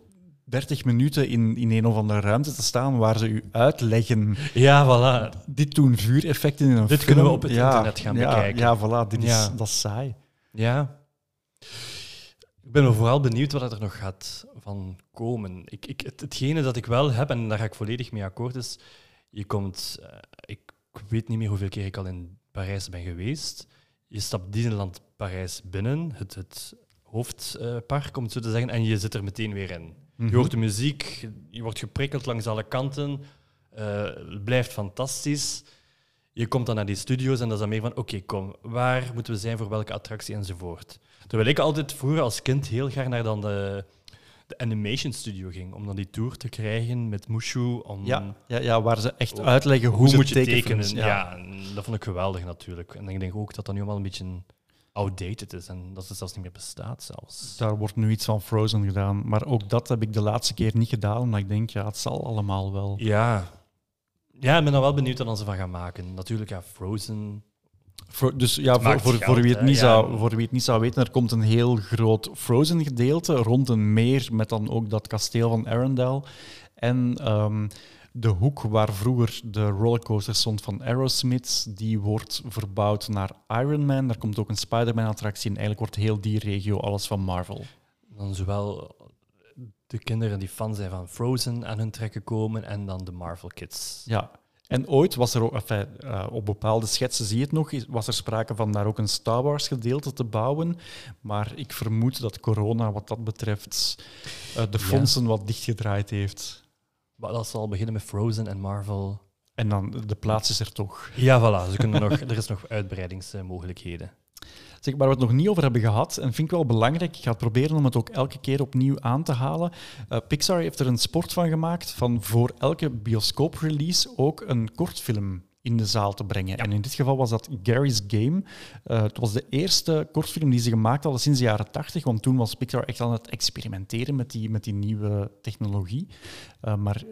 30 minuten in, in een of andere ruimte te staan waar ze u uitleggen. Ja, voilà. Dit doen vuureffecten in een Dit film. kunnen we op het Ja, internet gaan ja, bekijken. Ja, voilà. Dit is, dat is saai. Ja. Ik ben vooral benieuwd wat er nog gaat van komen. Ik, ik, het, hetgene dat ik wel heb, en daar ga ik volledig mee akkoord, is... Je komt... eh, ik weet niet meer hoeveel keer ik al in Parijs ben geweest. Je stapt Disneyland Parijs binnen, het, het hoofdpark, om het zo te zeggen, en je zit er meteen weer in. Mhm. Je hoort de muziek, je wordt geprikkeld langs alle kanten. eh, het blijft fantastisch. Je komt dan naar die studio's en dat is dan meer van, oké, kom, waar moeten we zijn voor welke attractie enzovoort. Terwijl ik altijd vroeger als kind heel graag naar dan de, de animation studio ging, om dan die tour te krijgen met Mushu. Om, Ja, ja, ja, waar ze echt Oh, uitleggen hoe, hoe ze moet je tekenen? Ja. dat vond ik geweldig natuurlijk. En ik denk ook dat dat nu allemaal een beetje outdated is en dat het zelfs niet meer bestaat zelfs. Daar wordt nu iets van Frozen gedaan. Maar ook dat heb ik de laatste keer niet gedaan, omdat ik denk, ja, het zal allemaal wel. Ja. Ja, ik ben dan wel benieuwd wat ze van gaan maken. Natuurlijk, ja, Frozen. Voor, dus ja, voor, voor, geld, voor, wie het niet ja. zou, voor wie het niet zou weten, er komt een heel groot Frozen gedeelte rond een meer met dan ook dat kasteel van Arendelle. En ehm, de hoek waar vroeger de rollercoaster stond van Aerosmith, die wordt verbouwd naar Iron Man. Daar komt ook een Spider-Man-attractie en eigenlijk wordt heel die regio alles van Marvel. Dan zowel de kinderen die fan zijn van Frozen aan hun trekken komen en dan de Marvel Kids. Ja. En ooit was er ook, enfin, eh, op bepaalde schetsen zie je het nog, was er sprake van daar ook een Star Wars gedeelte te bouwen. Maar ik vermoed dat corona wat dat betreft eh, de Ja. fondsen wat dichtgedraaid heeft. Maar dat zal beginnen met Frozen en Marvel. En dan, de plaats is er toch. Ja, voilà. Ze kunnen nog, <laughs> er is nog uitbreidingsmogelijkheden. Zeg, waar we het nog niet over hebben gehad, en vind ik wel belangrijk, ik ga het proberen om het ook elke keer opnieuw aan te halen. Eh, Pixar heeft er een sport van gemaakt van voor elke bioscoop-release ook een kortfilm in de zaal te brengen. En in dit geval was dat Gary's Game. Eh, het was de eerste kortfilm die ze gemaakt hadden sinds de jaren 80, want toen was Pixar echt aan het experimenteren met die, met die nieuwe technologie. Eh, maar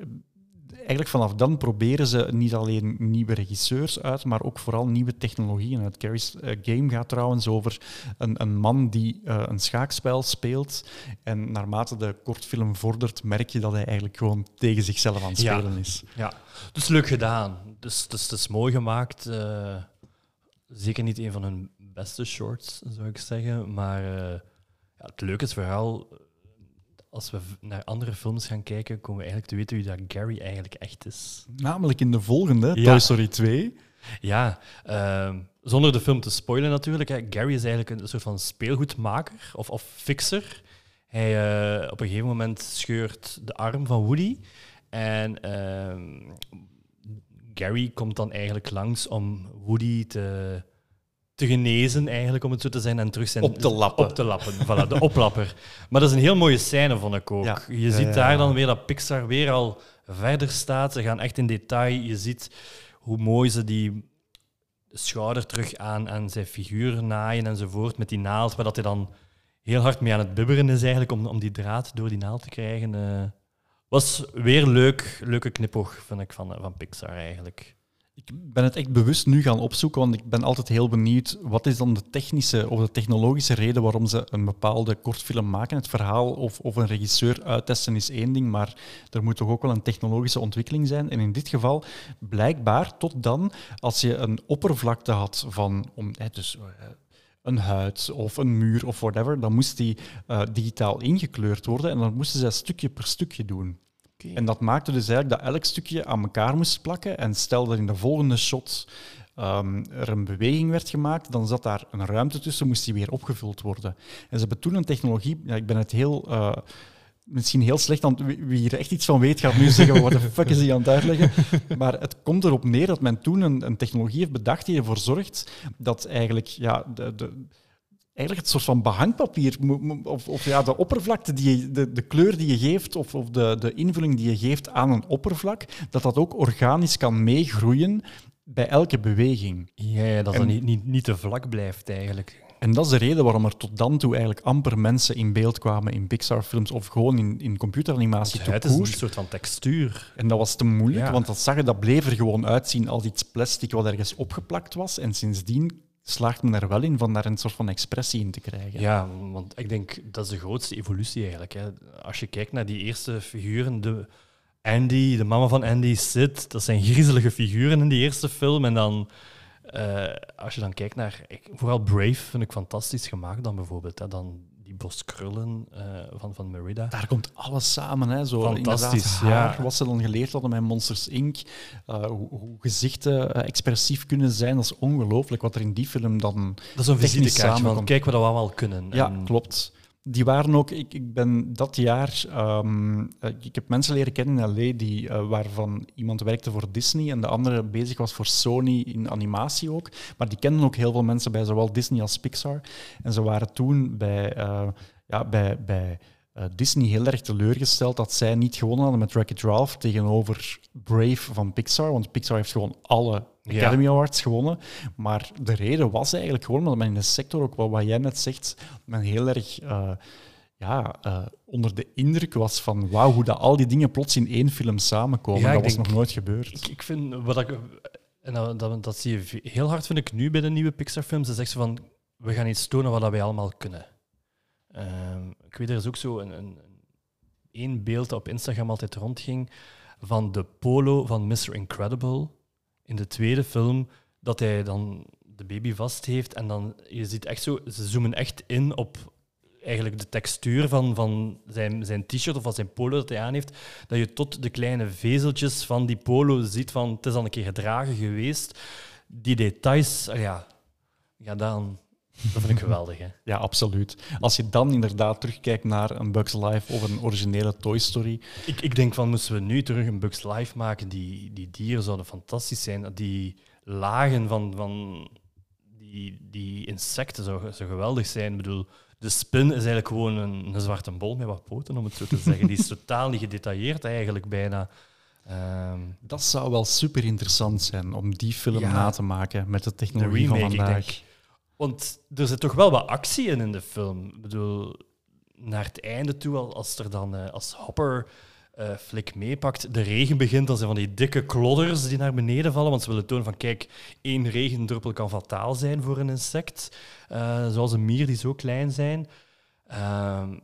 eigenlijk vanaf dan proberen ze niet alleen nieuwe regisseurs uit, maar ook vooral nieuwe technologieën uit. Gary's eh, Game gaat trouwens over een, een man die eh, een schaakspel speelt. En naarmate de kortfilm vordert, merk je dat hij eigenlijk gewoon tegen zichzelf aan het Ja. spelen is. Ja, dus leuk gedaan. Dus, dus het is mooi gemaakt. eh, zeker niet een van hun beste shorts, zou ik zeggen. Maar ja, het leuke is vooral, eh, als we naar andere films gaan kijken, komen we eigenlijk te weten wie dat Gary eigenlijk echt is. Namelijk in de volgende, Ja. Toy Story 2. Ja, ehm, zonder de film te spoilen natuurlijk. Hè. Gary is eigenlijk een soort van speelgoedmaker of, of fixer. Hij eh, op een gegeven moment scheurt de arm van Woody. En ehm, Gary komt dan eigenlijk langs om Woody te, te genezen, eigenlijk, om het zo te zijn, en terug zijn... Op te lappen. Op te lappen, voilà, de <laughs> oplapper. Maar dat is een heel mooie scène, vond ik ook. Ja. Je Ja, ziet daar dan weer dat Pixar weer al verder staat. Ze gaan echt in detail. Je ziet hoe mooi ze die schouder terug aan, aan zijn figuur naaien enzovoort met die naald, waar dat hij dan heel hard mee aan het bibberen is eigenlijk om, om die draad door die naald te krijgen. eh was weer leuk, leuke knipoog, vind ik, van, van Pixar eigenlijk. Ik ben het echt bewust nu gaan opzoeken, want ik ben altijd heel benieuwd wat is dan de technische of de technologische reden waarom ze een bepaalde kortfilm maken. Het verhaal of, of een regisseur uittesten is één ding, maar er moet toch ook wel een technologische ontwikkeling zijn. En in dit geval, blijkbaar tot dan, als je een oppervlakte had van om, dus, eh, een huid of een muur of whatever, dan moest die eh, digitaal ingekleurd worden en dan moesten ze stukje per stukje doen. En dat maakte dus eigenlijk dat elk stukje aan elkaar moest plakken. En stel dat in de volgende shot ehm, er een beweging werd gemaakt, dan zat daar een ruimte tussen, moest die weer opgevuld worden. En ze hebben toen een technologie, ja, ik ben het heel, eh, misschien heel slecht wie wie hier echt iets van weet, gaat nu <laughs> zeggen, wat de fuck is die aan het uitleggen? <laughs> Maar het komt erop neer dat men toen een, een technologie heeft bedacht die ervoor zorgt dat eigenlijk ja, de, de, eigenlijk het soort van behangpapier, of, of ja, de oppervlakte, die je, de, de kleur die je geeft, of, of de, de invulling die je geeft aan een oppervlak, dat dat ook organisch kan meegroeien bij elke beweging. Ja, ja, dat En- het niet, niet, niet te vlak blijft eigenlijk. En dat is de reden waarom er tot dan toe eigenlijk amper mensen in beeld kwamen in Pixar-films of gewoon in, in computeranimatie Het is een soort van textuur. En dat was te moeilijk, Ja. want dat zag je, dat bleef er gewoon uitzien als iets plastic wat ergens opgeplakt was. En sindsdien slaagt men er wel in van daar een soort van expressie in te krijgen. Ja, want ik denk dat is de grootste evolutie eigenlijk. Hè. Als je kijkt naar die eerste figuren, de Andy, de mama van Andy, Sid, dat zijn griezelige figuren in die eerste film. En dan, eh, als je dan kijkt naar, ik, vooral Brave vind ik fantastisch gemaakt dan bijvoorbeeld. Hè. Dan die bos krullen eh, van, van Merida. Daar komt alles samen. Hè. Zo, Fantastisch, haar, ja. Wat ze dan geleerd hadden met Monsters Inc. Uh, hoe, hoe gezichten eh, expressief kunnen zijn. Dat is ongelooflijk wat er in die film dan... Dat is een visitekaartje kijk wat we allemaal kunnen. Ja, En- klopt. Die waren ook... Ik, ik ben dat jaar... ehm, eh, ik heb mensen leren kennen in L.A. Die, eh, waarvan iemand werkte voor Disney en de andere bezig was voor Sony in animatie ook. Maar die kenden ook heel veel mensen bij zowel Disney als Pixar. En ze waren toen bij... eh, ja, bij, bij Disney heel erg teleurgesteld dat zij niet gewonnen hadden met Wreck-It tegenover Brave van Pixar. Want Pixar heeft gewoon alle Ja. Academy Awards gewonnen. Maar de reden was eigenlijk gewoon omdat men in de sector, ook wel wat jij net zegt, men heel erg eh, ja, eh, onder de indruk was van wauw, hoe dat al die dingen plots in één film samenkomen. Ja, dat was denk- nog nooit gebeurd. Ik, ik vind wat ik. En dat, dat, dat zie je heel hard, vind ik nu bij de nieuwe Pixar-films. Is echt zo van: we gaan iets tonen wat dat wij allemaal kunnen. Ehm, ik weet, er is ook zo een, een, een één beeld dat op Instagram altijd rondging van de polo van Mr. Incredible in de tweede film, dat hij dan de baby vast heeft en dan je ziet echt zo, ze zoomen echt in op eigenlijk de textuur van, van zijn, zijn t-shirt of van zijn polo dat hij aan heeft, dat je tot de kleine vezeltjes van die polo ziet van het is al een keer gedragen geweest. Die details, ah ja, ja dan, dat vind ik geweldig. Hè. Ja, absoluut. Als je dan inderdaad terugkijkt naar een Bugs Life of een originele Toy Story, Ik, ik denk van, moesten we nu terug een Bugs Life maken, die, die dieren zouden fantastisch zijn. Die lagen van, van die, die insecten zouden zo geweldig zijn. Ik bedoel, de spin is eigenlijk gewoon een, een zwarte bol met wat poten, om het zo te zeggen. Die is <laughs> totaal niet gedetailleerd eigenlijk bijna. Ehm, dat zou wel super interessant zijn om die film Ja. na te maken met de de technologie van remake, ik vandaag. denk. Want er zit toch wel wat actie in in de film. Ik bedoel, naar het einde toe, al- als er dan eh, als Hopper eh Flik meepakt, de regen begint, dan zijn van die dikke klodders die naar beneden vallen. Want ze willen tonen van, kijk, één regendruppel kan fataal zijn voor een insect. Eh, zoals een mier die zo klein zijn. Ehm,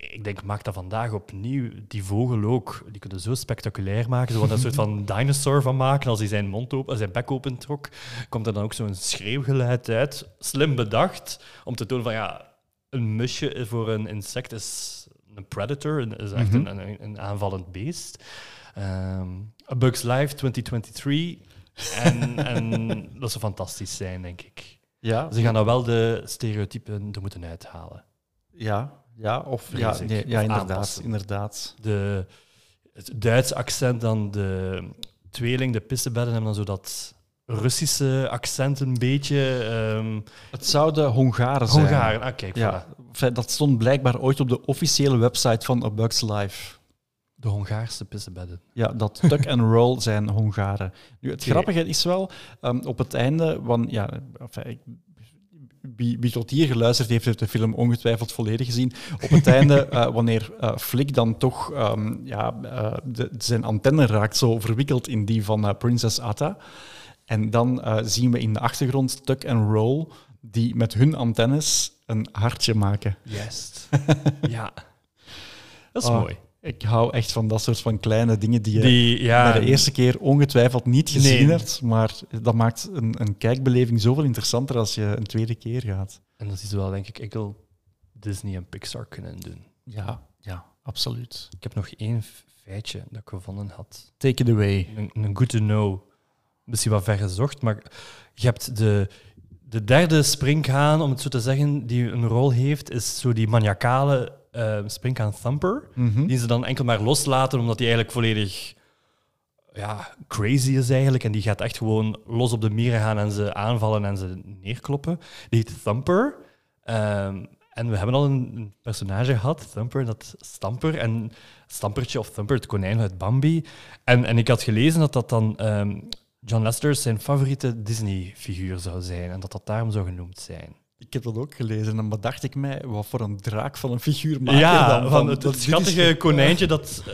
ik denk, maak dat vandaag opnieuw. Die vogel ook. Die kunnen zo spectaculair maken. Zo een soort van <laughs> dinosaur van maken. Als hij zijn, mond open, zijn bek opentrok, komt er dan ook zo'n schreeuwgeluid uit. Slim bedacht. Om te tonen van, ja, een musje voor een insect is een predator. is echt Mhm. een, een, een aanvallend beest. Ehm, A Bug's Life 2023. En, en <laughs> dat zou fantastisch zijn, denk ik. Ja, Ze gaan dan wel de stereotypen er moeten uithalen. ja, ja, of ja, nee, ja Of inderdaad. De, het Duitse accent, dan de tweeling, de pissebedden, hebben dan zo dat Russische accent een beetje. ehm Het zouden Hongaren zijn. Hongaren, ah, kijk, Ja, voilà. Dat stond blijkbaar ooit op de officiële website van A Bug's Life. De Hongaarse pissebedden. Ja, dat tuck and roll zijn Hongaren. Nu, het grappige is wel, ehm, op het einde, van, ja, enfin, ik- wie, wie tot hier geluisterd heeft, heeft de film ongetwijfeld volledig gezien. Op het einde, <laughs> eh, wanneer eh, Flick dan toch ehm, ja, eh, de, zijn antenne raakt, zo verwikkeld in die van Princess Atta. En dan zien we in de achtergrond tuck and roll, die met hun antennes een hartje maken. Juist. <laughs> ja. Dat is Ah, mooi. Ik hou echt van dat soort van kleine dingen die je Die, ja, bij de eerste keer ongetwijfeld niet gezien Nee. hebt, maar dat maakt een, een kijkbeleving zoveel interessanter als je een tweede keer gaat. En dat is wel, denk ik, enkel Disney en Pixar kunnen doen. Ja, ja, absoluut. Ik heb nog één feitje dat ik gevonden had. Take it away. Een, een good to know. Misschien wat ver gezocht, maar je hebt de, de derde springhaan, om het zo te zeggen, die een rol heeft, is zo die maniacale uh, springhaan Thumper. Mhm. Die ze dan enkel maar loslaten, omdat die eigenlijk volledig ja, crazy is eigenlijk. En die gaat echt gewoon los op de mieren gaan en ze aanvallen en ze neerkloppen. Die heet Thumper. Ehm, en we hebben al een, een personage gehad, Thumper, dat Stamper. En Stampertje of Thumper, het konijn uit Bambi. En, en ik had gelezen dat dat dan ehm, John Lester zijn favoriete Disney-figuur zou zijn. En dat dat daarom zou genoemd zijn. Ik heb dat ook gelezen en bedacht ik mij, wat voor een draak van een figuur maak je ja, dan? van het, dat het is- schattige konijntje dat eh,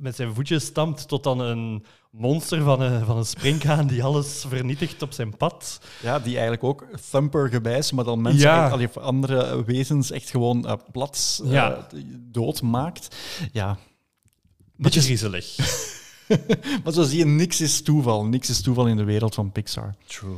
met zijn voetjes stampt tot dan een monster van een, van een springhaan die alles vernietigt op zijn pad. Ja, die eigenlijk ook thumper gewijs, maar dan mensen, Ja. echt, of andere wezens echt gewoon eh, plat eh, Ja. dood maakt. Ja. Beetje griezelig. <laughs> Maar zo zie je, niks is toeval. Niks is toeval in de wereld van Pixar. True.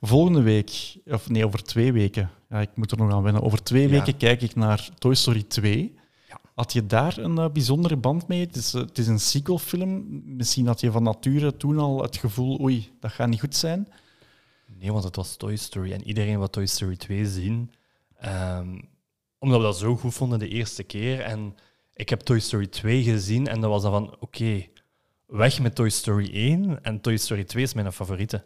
Volgende week, of nee, over twee weken, ja, ik moet er nog aan wennen. Over twee Ja. weken kijk ik naar Toy Story 2. Ja. Had je daar een eh, bijzondere band mee? Het is, eh, het is een sequelfilm. Misschien had je van nature toen al het gevoel, oei, dat gaat niet goed zijn. Nee, want het was Toy Story en iedereen wil Toy Story 2 zien. Ehm, omdat we dat zo goed vonden de eerste keer. En ik heb Toy Story 2 gezien en dat was dan van, oké, weg met Toy Story 1 en Toy Story 2 is mijn favoriete.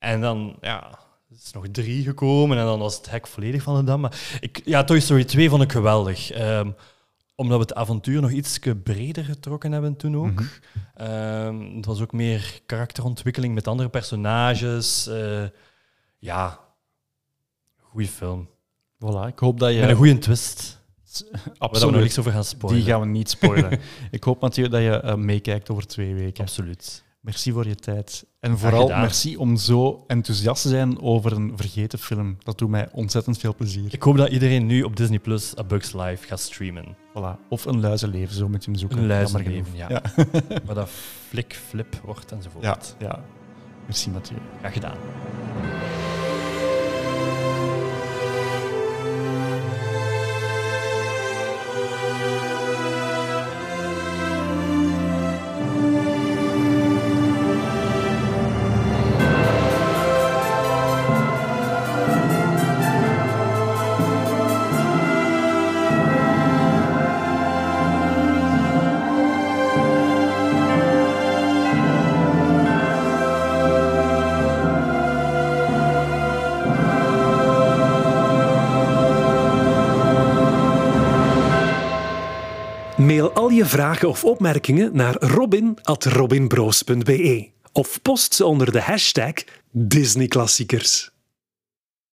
En dan, ja, er is nog drie gekomen en dan was het hek volledig van de dam. Maar ik, ja, Toy Story 2 vond ik geweldig. Ehm, omdat we het avontuur nog iets breder getrokken hebben toen ook. Mhm. Ehm, het was ook meer karakterontwikkeling met andere personages. eh, ja, goede film. Voilà, ik hoop dat je... Met een goede twist. <laughs> Waar we nog Absoluut. niks over gaan spoilen. Die gaan we niet spoilen. <laughs> ik hoop Mathieu dat je eh, meekijkt over twee weken. Absoluut. Merci voor je tijd. En vooral merci om zo enthousiast te zijn over een vergeten film. Dat doet mij ontzettend veel plezier. Ik hoop dat iedereen nu op Disney Plus A Bug's Life gaat streamen. Voilà. Of een luizenleven, zo moet je hem zoeken. Een luizenleven, ja. Ja. <laughs> Waar dat flik, flip wordt enzovoort. Ja, ja. Merci Mathieu. Graag gedaan. Vragen of opmerkingen naar robin.robinbroos.be of post ze onder de hashtag Disneyklassiekers.